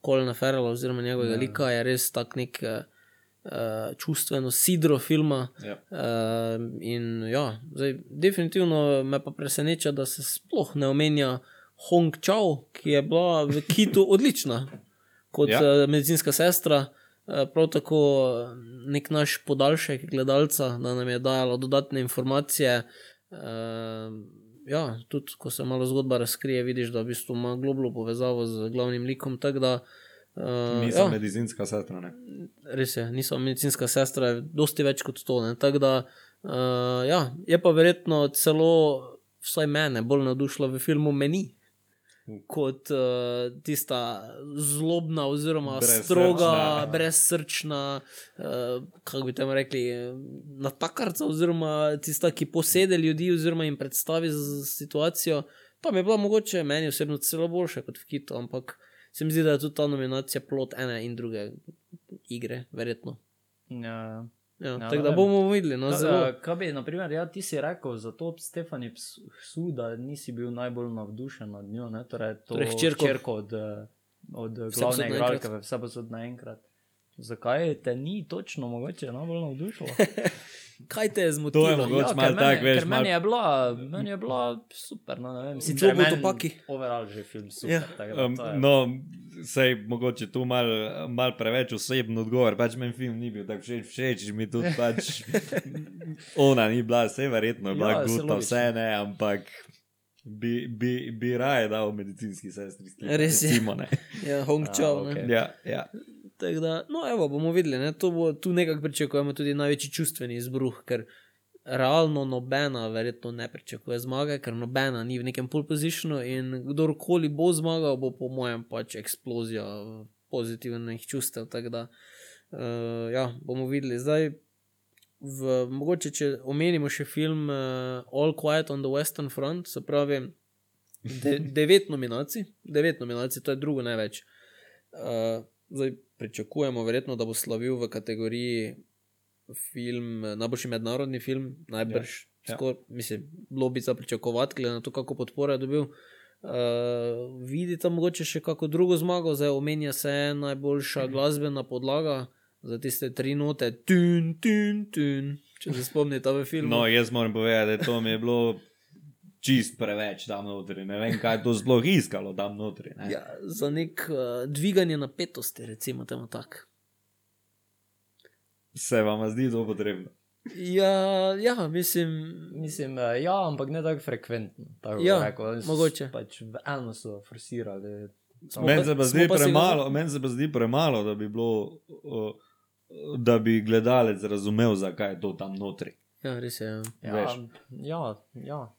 Kolina Ferrella oziroma njegovega ja. lika. Je res tak nek uh, čustveno sidro filma. Ja. Uh, in ja, zdaj, definitivno me pa preseneča, da se sploh ne omenja Hong Chao, ki je bila v Kitu odlična kot ja. uh, medicinska sestra. Eh, Prav tako eh, nek naš podaljšek gledalca, da nam je dajala dodatne informacije. Uh, ja, tudi ko se malo zgodba razkrije, vidiš, da v bistvu ima globlo povezavo z glavnim likom. tako Da, uh, Nisem ja, medicinska sestra. Ne? res je, nisem medicinska sestra, je dosti več kot to. ne. Tako da, uh, ja, je pa verjetno celo, vsaj mene, bolj navdušila v filmu Meni. Kot uh, tista zlobna, oziroma Brezsrčna. stroga, brezsrčna, uh, kako bi temu rekli, natakarca, oziroma tista, ki posede ljudi, oziroma jim predstavi z- situacijo. Tam je bila mogoče meni osebno celo boljša kot v Kitu, ampak se mi zdi, da je tudi ta nominacija plot ene in druge igre, verjetno. Ja. Ja, Ja, ja, tako da bomo videli. No, zelo. kaj bi, naprimer, ja, ti si rekel za to Stefani Psu, da nisi bil najbolj navdušen nad njo, ne? torej to Torej hčerko. hčerko od, od glavne igralke, naenkrat. vse posod naenkrat. Zakaj te ni točno mogoče najbolj navdušilo? Kaj te je zmotilo? To je mogoče ker malo meni- tak, veš, malo- meni je bila, meni je bila super. No, ne vem, sicer meni Butopaki. overall že film super. Ja. tako Um, to je- no, Sej mogoče tu mal, mal preveč osebno odgovor, pač meni film ni bil tako všeč, všeč mi tudi pač ona ni bila, vse verjetno je bila Ja, logično. vse ne, ampak bi, bi, bi raje dal medicinski sestri. Res je. recimo, ne. Ja, Hong Chao. okej. ne. Ja, ja. Tako da, no, evo, bomo videli, ne? to bo tu nekako pričakujemo tudi največji čustveni izbruh, ker realno nobena verjetno ne pričakuje zmage, ker nobena ni v nekem pole positionu in kdorkoli bo zmagal, bo po mojem pač eksplozija pozitivnih čustev. Tako da, uh, ja, bomo videli. Zdaj, v, mogoče, če omenimo še film uh, All Quiet on the Western Front, se pravi, de, devet nominacij, devet nominacij, to je drugo največ. Uh, zdaj pričakujemo, verjetno, da bo slavil v kategoriji film, eh, najboljši mednarodni film, najbrž. Ja, Ja, skor, mislim, bilo bi za pričakovati, glede na to, kako podporo je dobil. Uh, vidite, mogoče še kako drugo zmago, zdaj omenja se najboljša glasbena podlaga za tiste tri note, tun, tun, tun, če se spomnite v filmu. No, jaz moram povedati, da to mi je bilo čist preveč tam notri. Ne vem, kaj je to sploh iskalo tam notri. Ne. ja, za nek uh, dviganje napetosti, recimo temu tako. Se vam zdi to potrebno? Ja, ja, mislim, Mislim, eh, ja, ampak ne tako frekventno. Tako Ja, rekel, mogoče. Pač v eno so forsirali. Meni se zdi premalo, meni se zdi premalo, da bi bilo. Uh, Da bi gledalec razumel, zakaj je to tam notri. ja, res je. Ja. Ja, Veš. ja, ja.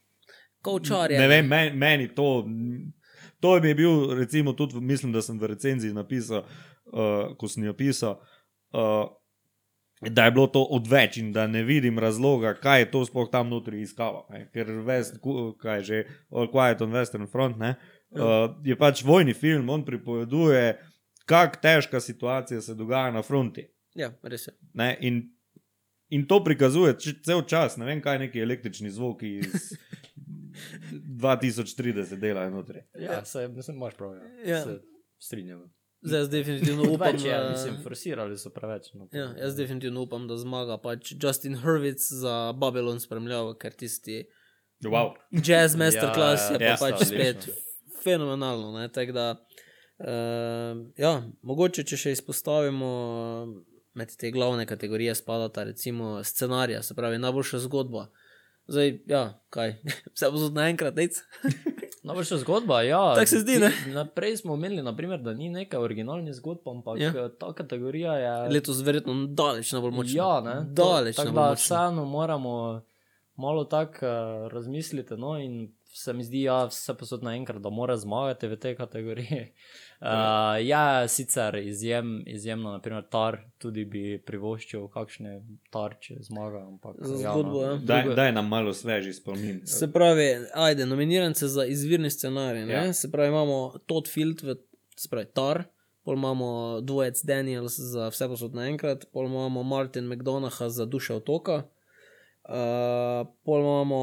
Kovčar je. Ne vem, meni, meni to. To mi je bil, recimo, tudi mislim, da sem v recenziji napisal, uh, ko sem jo pisal, uh, da je bilo to odveč in da ne vidim razloga, kaj je to sploh tam notri iskalo. Ne? Ker West, ku- kaj je že, All Quiet on Western Front, ne? uh, je pač vojni film, on pripoveduje, kako težka situacija se dogaja na fronti. Ja, res je. Ne? In, in to prikazuje cel čas, ne vem, kaj neki električni zvoki iz 2030 delajo notri. ja se, mislim, imaš prav. Ja. Ja. Se strinjam. Zdaj jaz definitivno upam, Več je, da, mislim, forsirali so preveč. No, ja, jaz definitivno upam, da zmaga pač Justin Hurwitz za Babylon spremljavo, ker tisti Wow. jazz masterclass je pa ja, pač odlično. spet fenomenalno. Ne? Tako da, uh, ja, mogoče če še izpostavimo. eh, Med te glavne kategorije spadata recimo scenarija, se pravi najboljša zgodba. Zdaj, ja, kaj, vse bo zelo naenkrat, nec. Najboljša zgodba, ja. Tako se zdi, ne? Naprej smo omenili, naprimer, da ni neka originalna zgodba, ampak Ja. ja. ta kategorija je. Letos verjetno daleč najbolj močna. Ja, ne. Daleč Tako da vseeno moramo malo tako uh, razmisliti. No, in se mi zdi, da ja, vse posod naenkrat, da mora zmagati v tej kategoriji. Uh, ja, sicer izjem, izjemno, naprimer, tar tudi bi privoščil kakšne tarče zmaga. Ampak, Za ja, zgodbo, ja. Daj, daj nam malo sveži spomin. Se pravi, ajde, nominirance za izvirni scenarij. Ja. Ja. Se pravi, imamo Todd Field, v, se pravi Tar, pol imamo dvojec Daniels za vse posod naenkrat, pol imamo Martin McDonaha za duše otoka, uh, pol imamo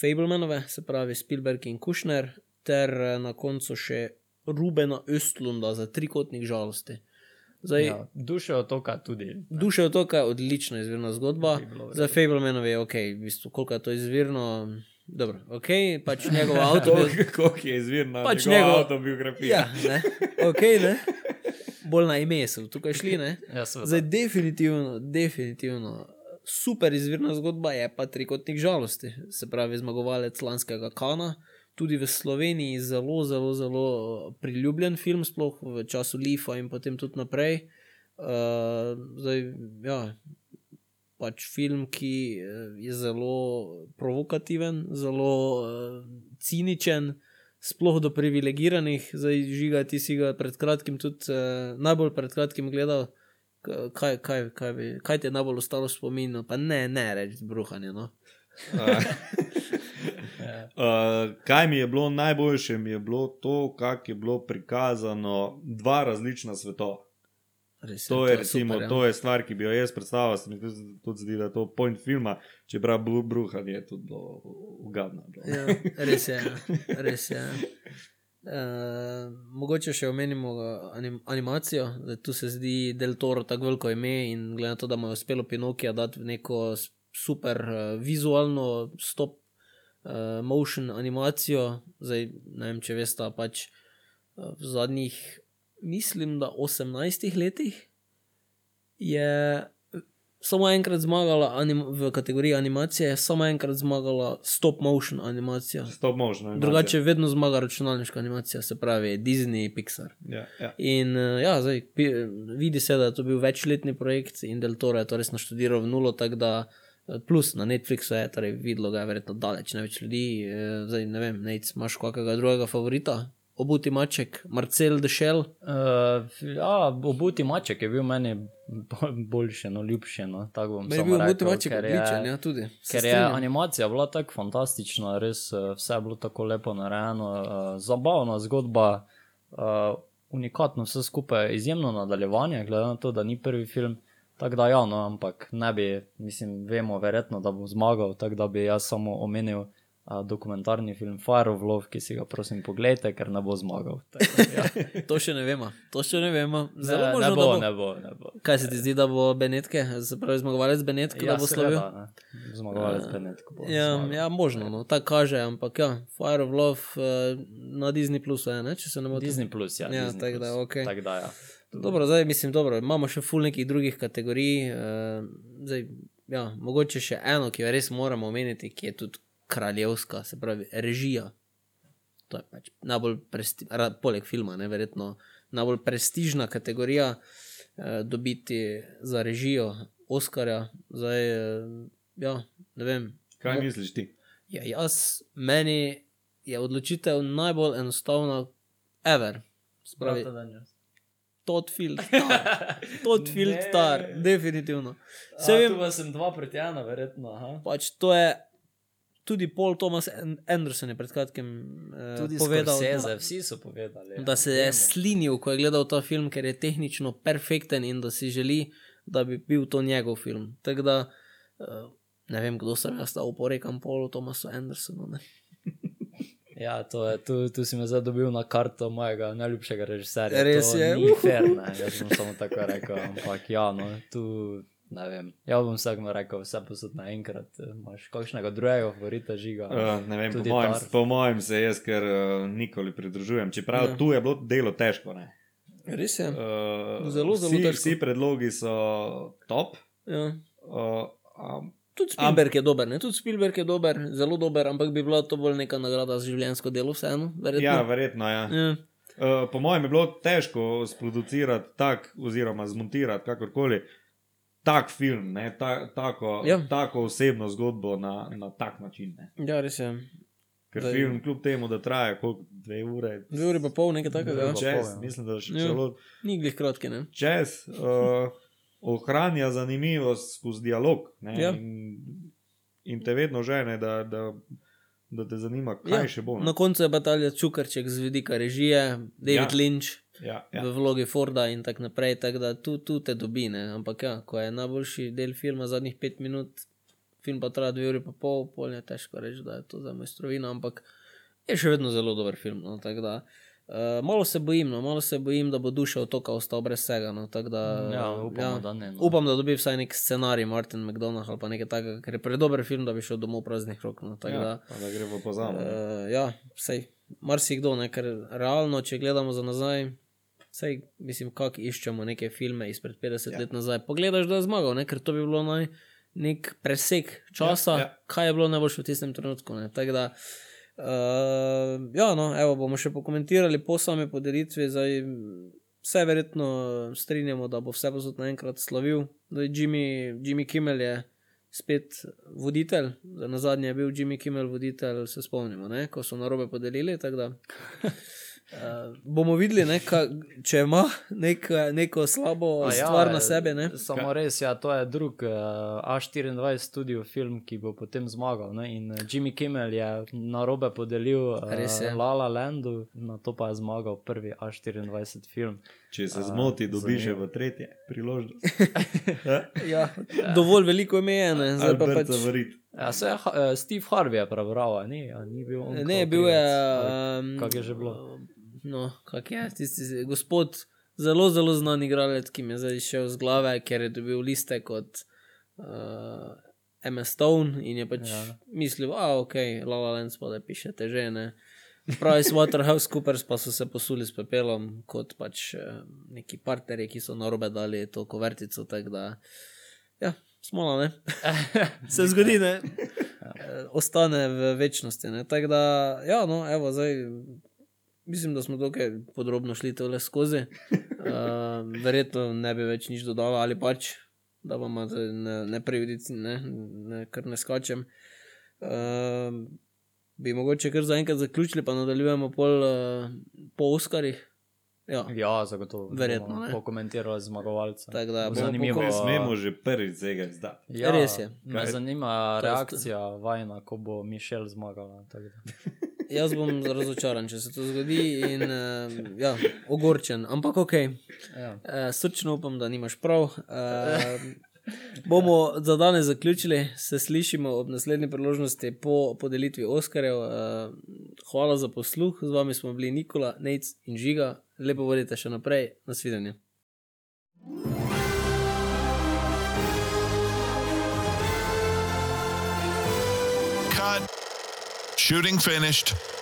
Fablemanove, se pravi Spielberg in Kushner, ter eh, na koncu še Rubena Östlunda za trikotnik žalosti. Zdaj, ja. Duše otoka tudi. Duše otoka je odlična izvirna zgodba. Bilo Za Fablemanov je ok, v bistvu, koliko je to izvirno. Dobro, ok, pač njegov avto. Kako je izvirna Pač njegova njegov- avtobiografija. ja, ne, ok, ne. Bolj na ime so tukaj šli, ne. Ja, seveda. Zdaj, definitivno, definitivno. Super izvirna zgodba je pa trikotnik žalosti, se pravi zmagovalec lanskega Kana. Tudi v Sloveniji zelo, zelo, zelo priljubljen film, sploh v času Lifa in potem tudi naprej. Uh, zdaj, ja, pač film, ki eh, je zelo provokativen, zelo uh, ciničen, sploh do privilegiranih. Zdaj, žiga, ti si ga pred kratkim tudi uh, najbolj pred kratkim gledal. Kaj, kaj, kaj, bi, kaj ti je najbolj ostalo v spominu? Pa ne, ne reči bruhanje. No. Uh, kaj mi je bilo najboljše, mi je bilo to, kako je bilo prikazano dva različna sveta. Res To je, super, recimo, ja. to je stvar, ki bi jo jaz predstavljal. Se mi tudi, tudi zdi, da je to point filma, čeprav bru- bruhanje je tudi ugadno. bilo. Ja, res je. ja, Res je. Uh, mogoče še omenimo anim, animacijo. Zdaj, tu se zdi Del Toro tako veliko ime in glede na to, da mu je uspelo Pinokija dati neko super uh, vizualno stop uh, motion animacijo. Zdaj, ne vem, če veste, pač uh, v zadnjih mislim, da 18 letih je samo enkrat zmagala anim, v kategoriji animacije, je samo enkrat zmagala stop motion animacija. Stop motion. Drugače vedno zmaga računalniška animacija, se pravi Disney, Pixar. Ja, ja. In uh, ja, zdaj, vidi se, da je to bil večletni projekt in Del Toro je to res naštudiral v nulo, tako da eh, plus na Netflixu je, torej videlo ga je verjetno daleč največ ljudi. eh, Zdaj ne vem, nec, imaš kakega drugega favorita? Obuti maček, Marcel Dešel. Uh, ja, obuti maček je bil meni bolj- boljši, no, ljubši. No, tako bom je bil Obuti rekel, maček odličen, je- ja, tudi. Se Ker je strinjam. animacija bila tako fantastična, res eh, vse je bilo tako lepo narejeno, uh, zabavna zgodba, uh, unikatno vse skupaj, izjemno nadaljevanje, glede na to, da ni prvi film. Tako da, ja, no, ampak ne bi, mislim, vemo, verjetno, da bo zmagal, tako da bi jaz samo omenil uh, dokumentarni film Fire of Love, ki si ga prosim pogledajte, ker ne bo zmagal. Tako, da, ja. To še ne vemo, to še ne vemo. Zelo ne, možno, ne, da bo, bo. ne bo, ne bo. Kaj se ti zdi, da bo Benetke, se pravi zmagovalec Benetke, ja, da bo slavil? seveda, ne. Zmagovalec Benetko bo. Ja, zmagal. ja, možno, no, tako kaže, ampak ja, Fire of Love uh, na Disney Plus, je, ne, če se ne motim. Disney Plus, ja. Ja, Disney tako da, okej. Tako da, ja. Dobro, zdaj mislim, dobro, imamo še ful nekih drugih kategorij. Uh, zdaj, ja, mogoče še eno, ki jo res moramo omeniti, ki je tudi kraljevska, se pravi režija. To je pač najbolj, presti, poleg filma, ne, verjetno najbolj prestižna kategorija uh, dobiti za režijo Oscarja. Zdaj, uh, ja, ne vem. Kaj misliš ti? Ja, jaz, meni je odločitev najbolj enostavna, ever. Spravi, Todd Field, star. Todd Field, Ne. star, definitivno. Se vem, vem, sem dva proti ena, verjetno. Aha. pač to je tudi Paul Thomas An- Anderson je pred kratkim eh, Tudi povedal, Scorsese, da, vsi so povedali. ja. da se je slinil, ko je gledal ta film, ker je tehnično perfekten in da si želi, da bi bil to njegov film. Tako da eh, ne vem, kdo sem jaz, da oporekam Paulu Thomasu Andersonu. Ne? Ja, to je, tu, tu si me zdaj dobil na karto mojega najljubšega režiserja. Res to je, Ni fair, ne, jaz bom samo tako rekel, ampak ja, no, tu ne vem. Jaz bom vsakmu rekel, vse posod naenkrat. Imaš kakšnega drugega favorita žiga? Uh, ne vem, po mojem, Tar. po mojem se jaz kar uh, nikoli pridružujem. Čeprav Ja. tu je bilo delo težko. Ne? Res je. Uh, Zelo, zelo vsi, težko. vsi predlogi so top. Ja. Uh, um, Tudi Spielberg je dober, ne? tudi Spielberg je dober, zelo dober, ampak bi bila to bolj neka nagrada za življenjsko delo, vseeno. Verjetno. ja, verjetno. Ja. ja. Uh, po mojem je bilo težko sproducirati tak, oziroma zmontirati kakorkoli tak film, ne, ta, tako, Ja. tako osebno zgodbo na, na tak način. Ne. ja, res je. Ker Zdaj- film, kljub temu, da traja koliko, dve ure, Dve uri pa pol, nekaj takega. Ja. pa čez, pol, ja. mislim, da še Ja. celo Ni glih kratki, ne? čez, uh, ohranja zanimivost skozi dialog. Ne, Ja. in, in te vedno žene, da, da, da te zanima, kaj Ja, še bo. ne. Na koncu je batalja Čukarček z vidika režije, David Ja. Lynch Ja, ja. v vlogi Forda in tako naprej, tako da tu, tu te dobi. Ne? Ampak ja, ko je najboljši del filma zadnjih pet minut, film pa traja dve uri pa pol, pol je težko reči, da je to za mojstrovino, ampak je še vedno zelo dober film. No? tako Da, uh, malo se bojim, no? malo se bojim, da bo duša otoka ostal brez vsega. No? Da, Ja, upamo, da ne, no. Upam, da dobi vsaj nek scenarij Martin McDonagh ali pa nekaj takega, ker je predober film, da bi šel domov praznih rok. No? Ja, da, da gre v ne. Uh, ja, sej, marsikdo, ne, ker realno, če gledamo za nazaj, sej, mislim, kako iščemo neke filme izpred 50 ja. let nazaj. Pogledaš, da je zmagal, ne, ker to bi bilo naj, nek presek časa, Ja, ja, ja. ja. kaj je bilo najboljše v tistem trenutku. Ne, tako da, uh, ja, no, evo, bomo še pokomentirali po sami podelitvi. Zdaj, vse verjetno strinjamo, da bo vse posod naenkrat slavil. Zdaj, Jimmy, Jimmy Kimmel je spet voditelj, Zdaj, na zadnje je bil Jimmy Kimmel voditelj, se spomnimo, ne? ko so narobe podelili. uh, bomo videli, ne, ka, če ima nek, neko slabo A ja, stvar na sebi. Ne? Samo res, ja, to je drug uh, A24 studio film, ki bo potem zmagal. Ne? In eh, Jimmy Kimmel je na robe podelil uh, Res je. La La Landu, na to pa je zmagal prvi A24 film. Če se zmoti, še zanimivo. v tretje priložnost. Ja? Dovolj veliko ime je, ne, zdaj pa Albert pač. Zavarit. Ja, se je eh, Steve Harvey je prebral, ni, a ni bil on. Ne, bil je. Um, Kak je že bilo? No, kak je, tisti gospod, zelo, zelo znan igralec, ki mi je zdaj šel z glave, ker je dobil liste kot uh, Emma Stone in je pač ja. Ja. mislil, da ok, Lala Land spodaj pišete žene. Price Waterhouse Coopers pa so se posuli s pepelom, kot pač eh, neki partnerji, ki so narobe dali to kovertico. tako Da, ja, smola, ne. se zgodi, ne. Eh, Ostane v večnosti. ne. Tako da, ja, no, evo, zdaj. Mislim, da smo dokaj podrobno šli tole skozi. Uh, verjetno ne bi več nič dodala, ali pač, da vam zdaj ne, ne prejudici, ne, ne, kar ne skačem. Uh, bi mogoče kar zaenkrat zaključili, pa nadaljujemo pol uh, po Oskarjih. Ja, Ja, zagotovo. Verjetno, ne. Pokomentirali zmagovalce. Tako da bomo zanimivo. Ne smemo že prvič tega izdati. Ja, Res je. Me Kaj? zanima To je reakcija vajna, ko bo Mišel zmagala. jaz bom razočaran, če se to zgodi in uh, ja, ogorčen, ampak ok. Ja. Uh, srčno upam, da nimaš prav. Uh, bomo za danes zaključili, se slišimo ob naslednji priložnosti po podelitvi Oskarjev. Uh, hvala za posluh, z vami smo bili Nikola, Nec in Žiga. Lepo vodite še naprej, nasvidenje. Cut. Shooting finished.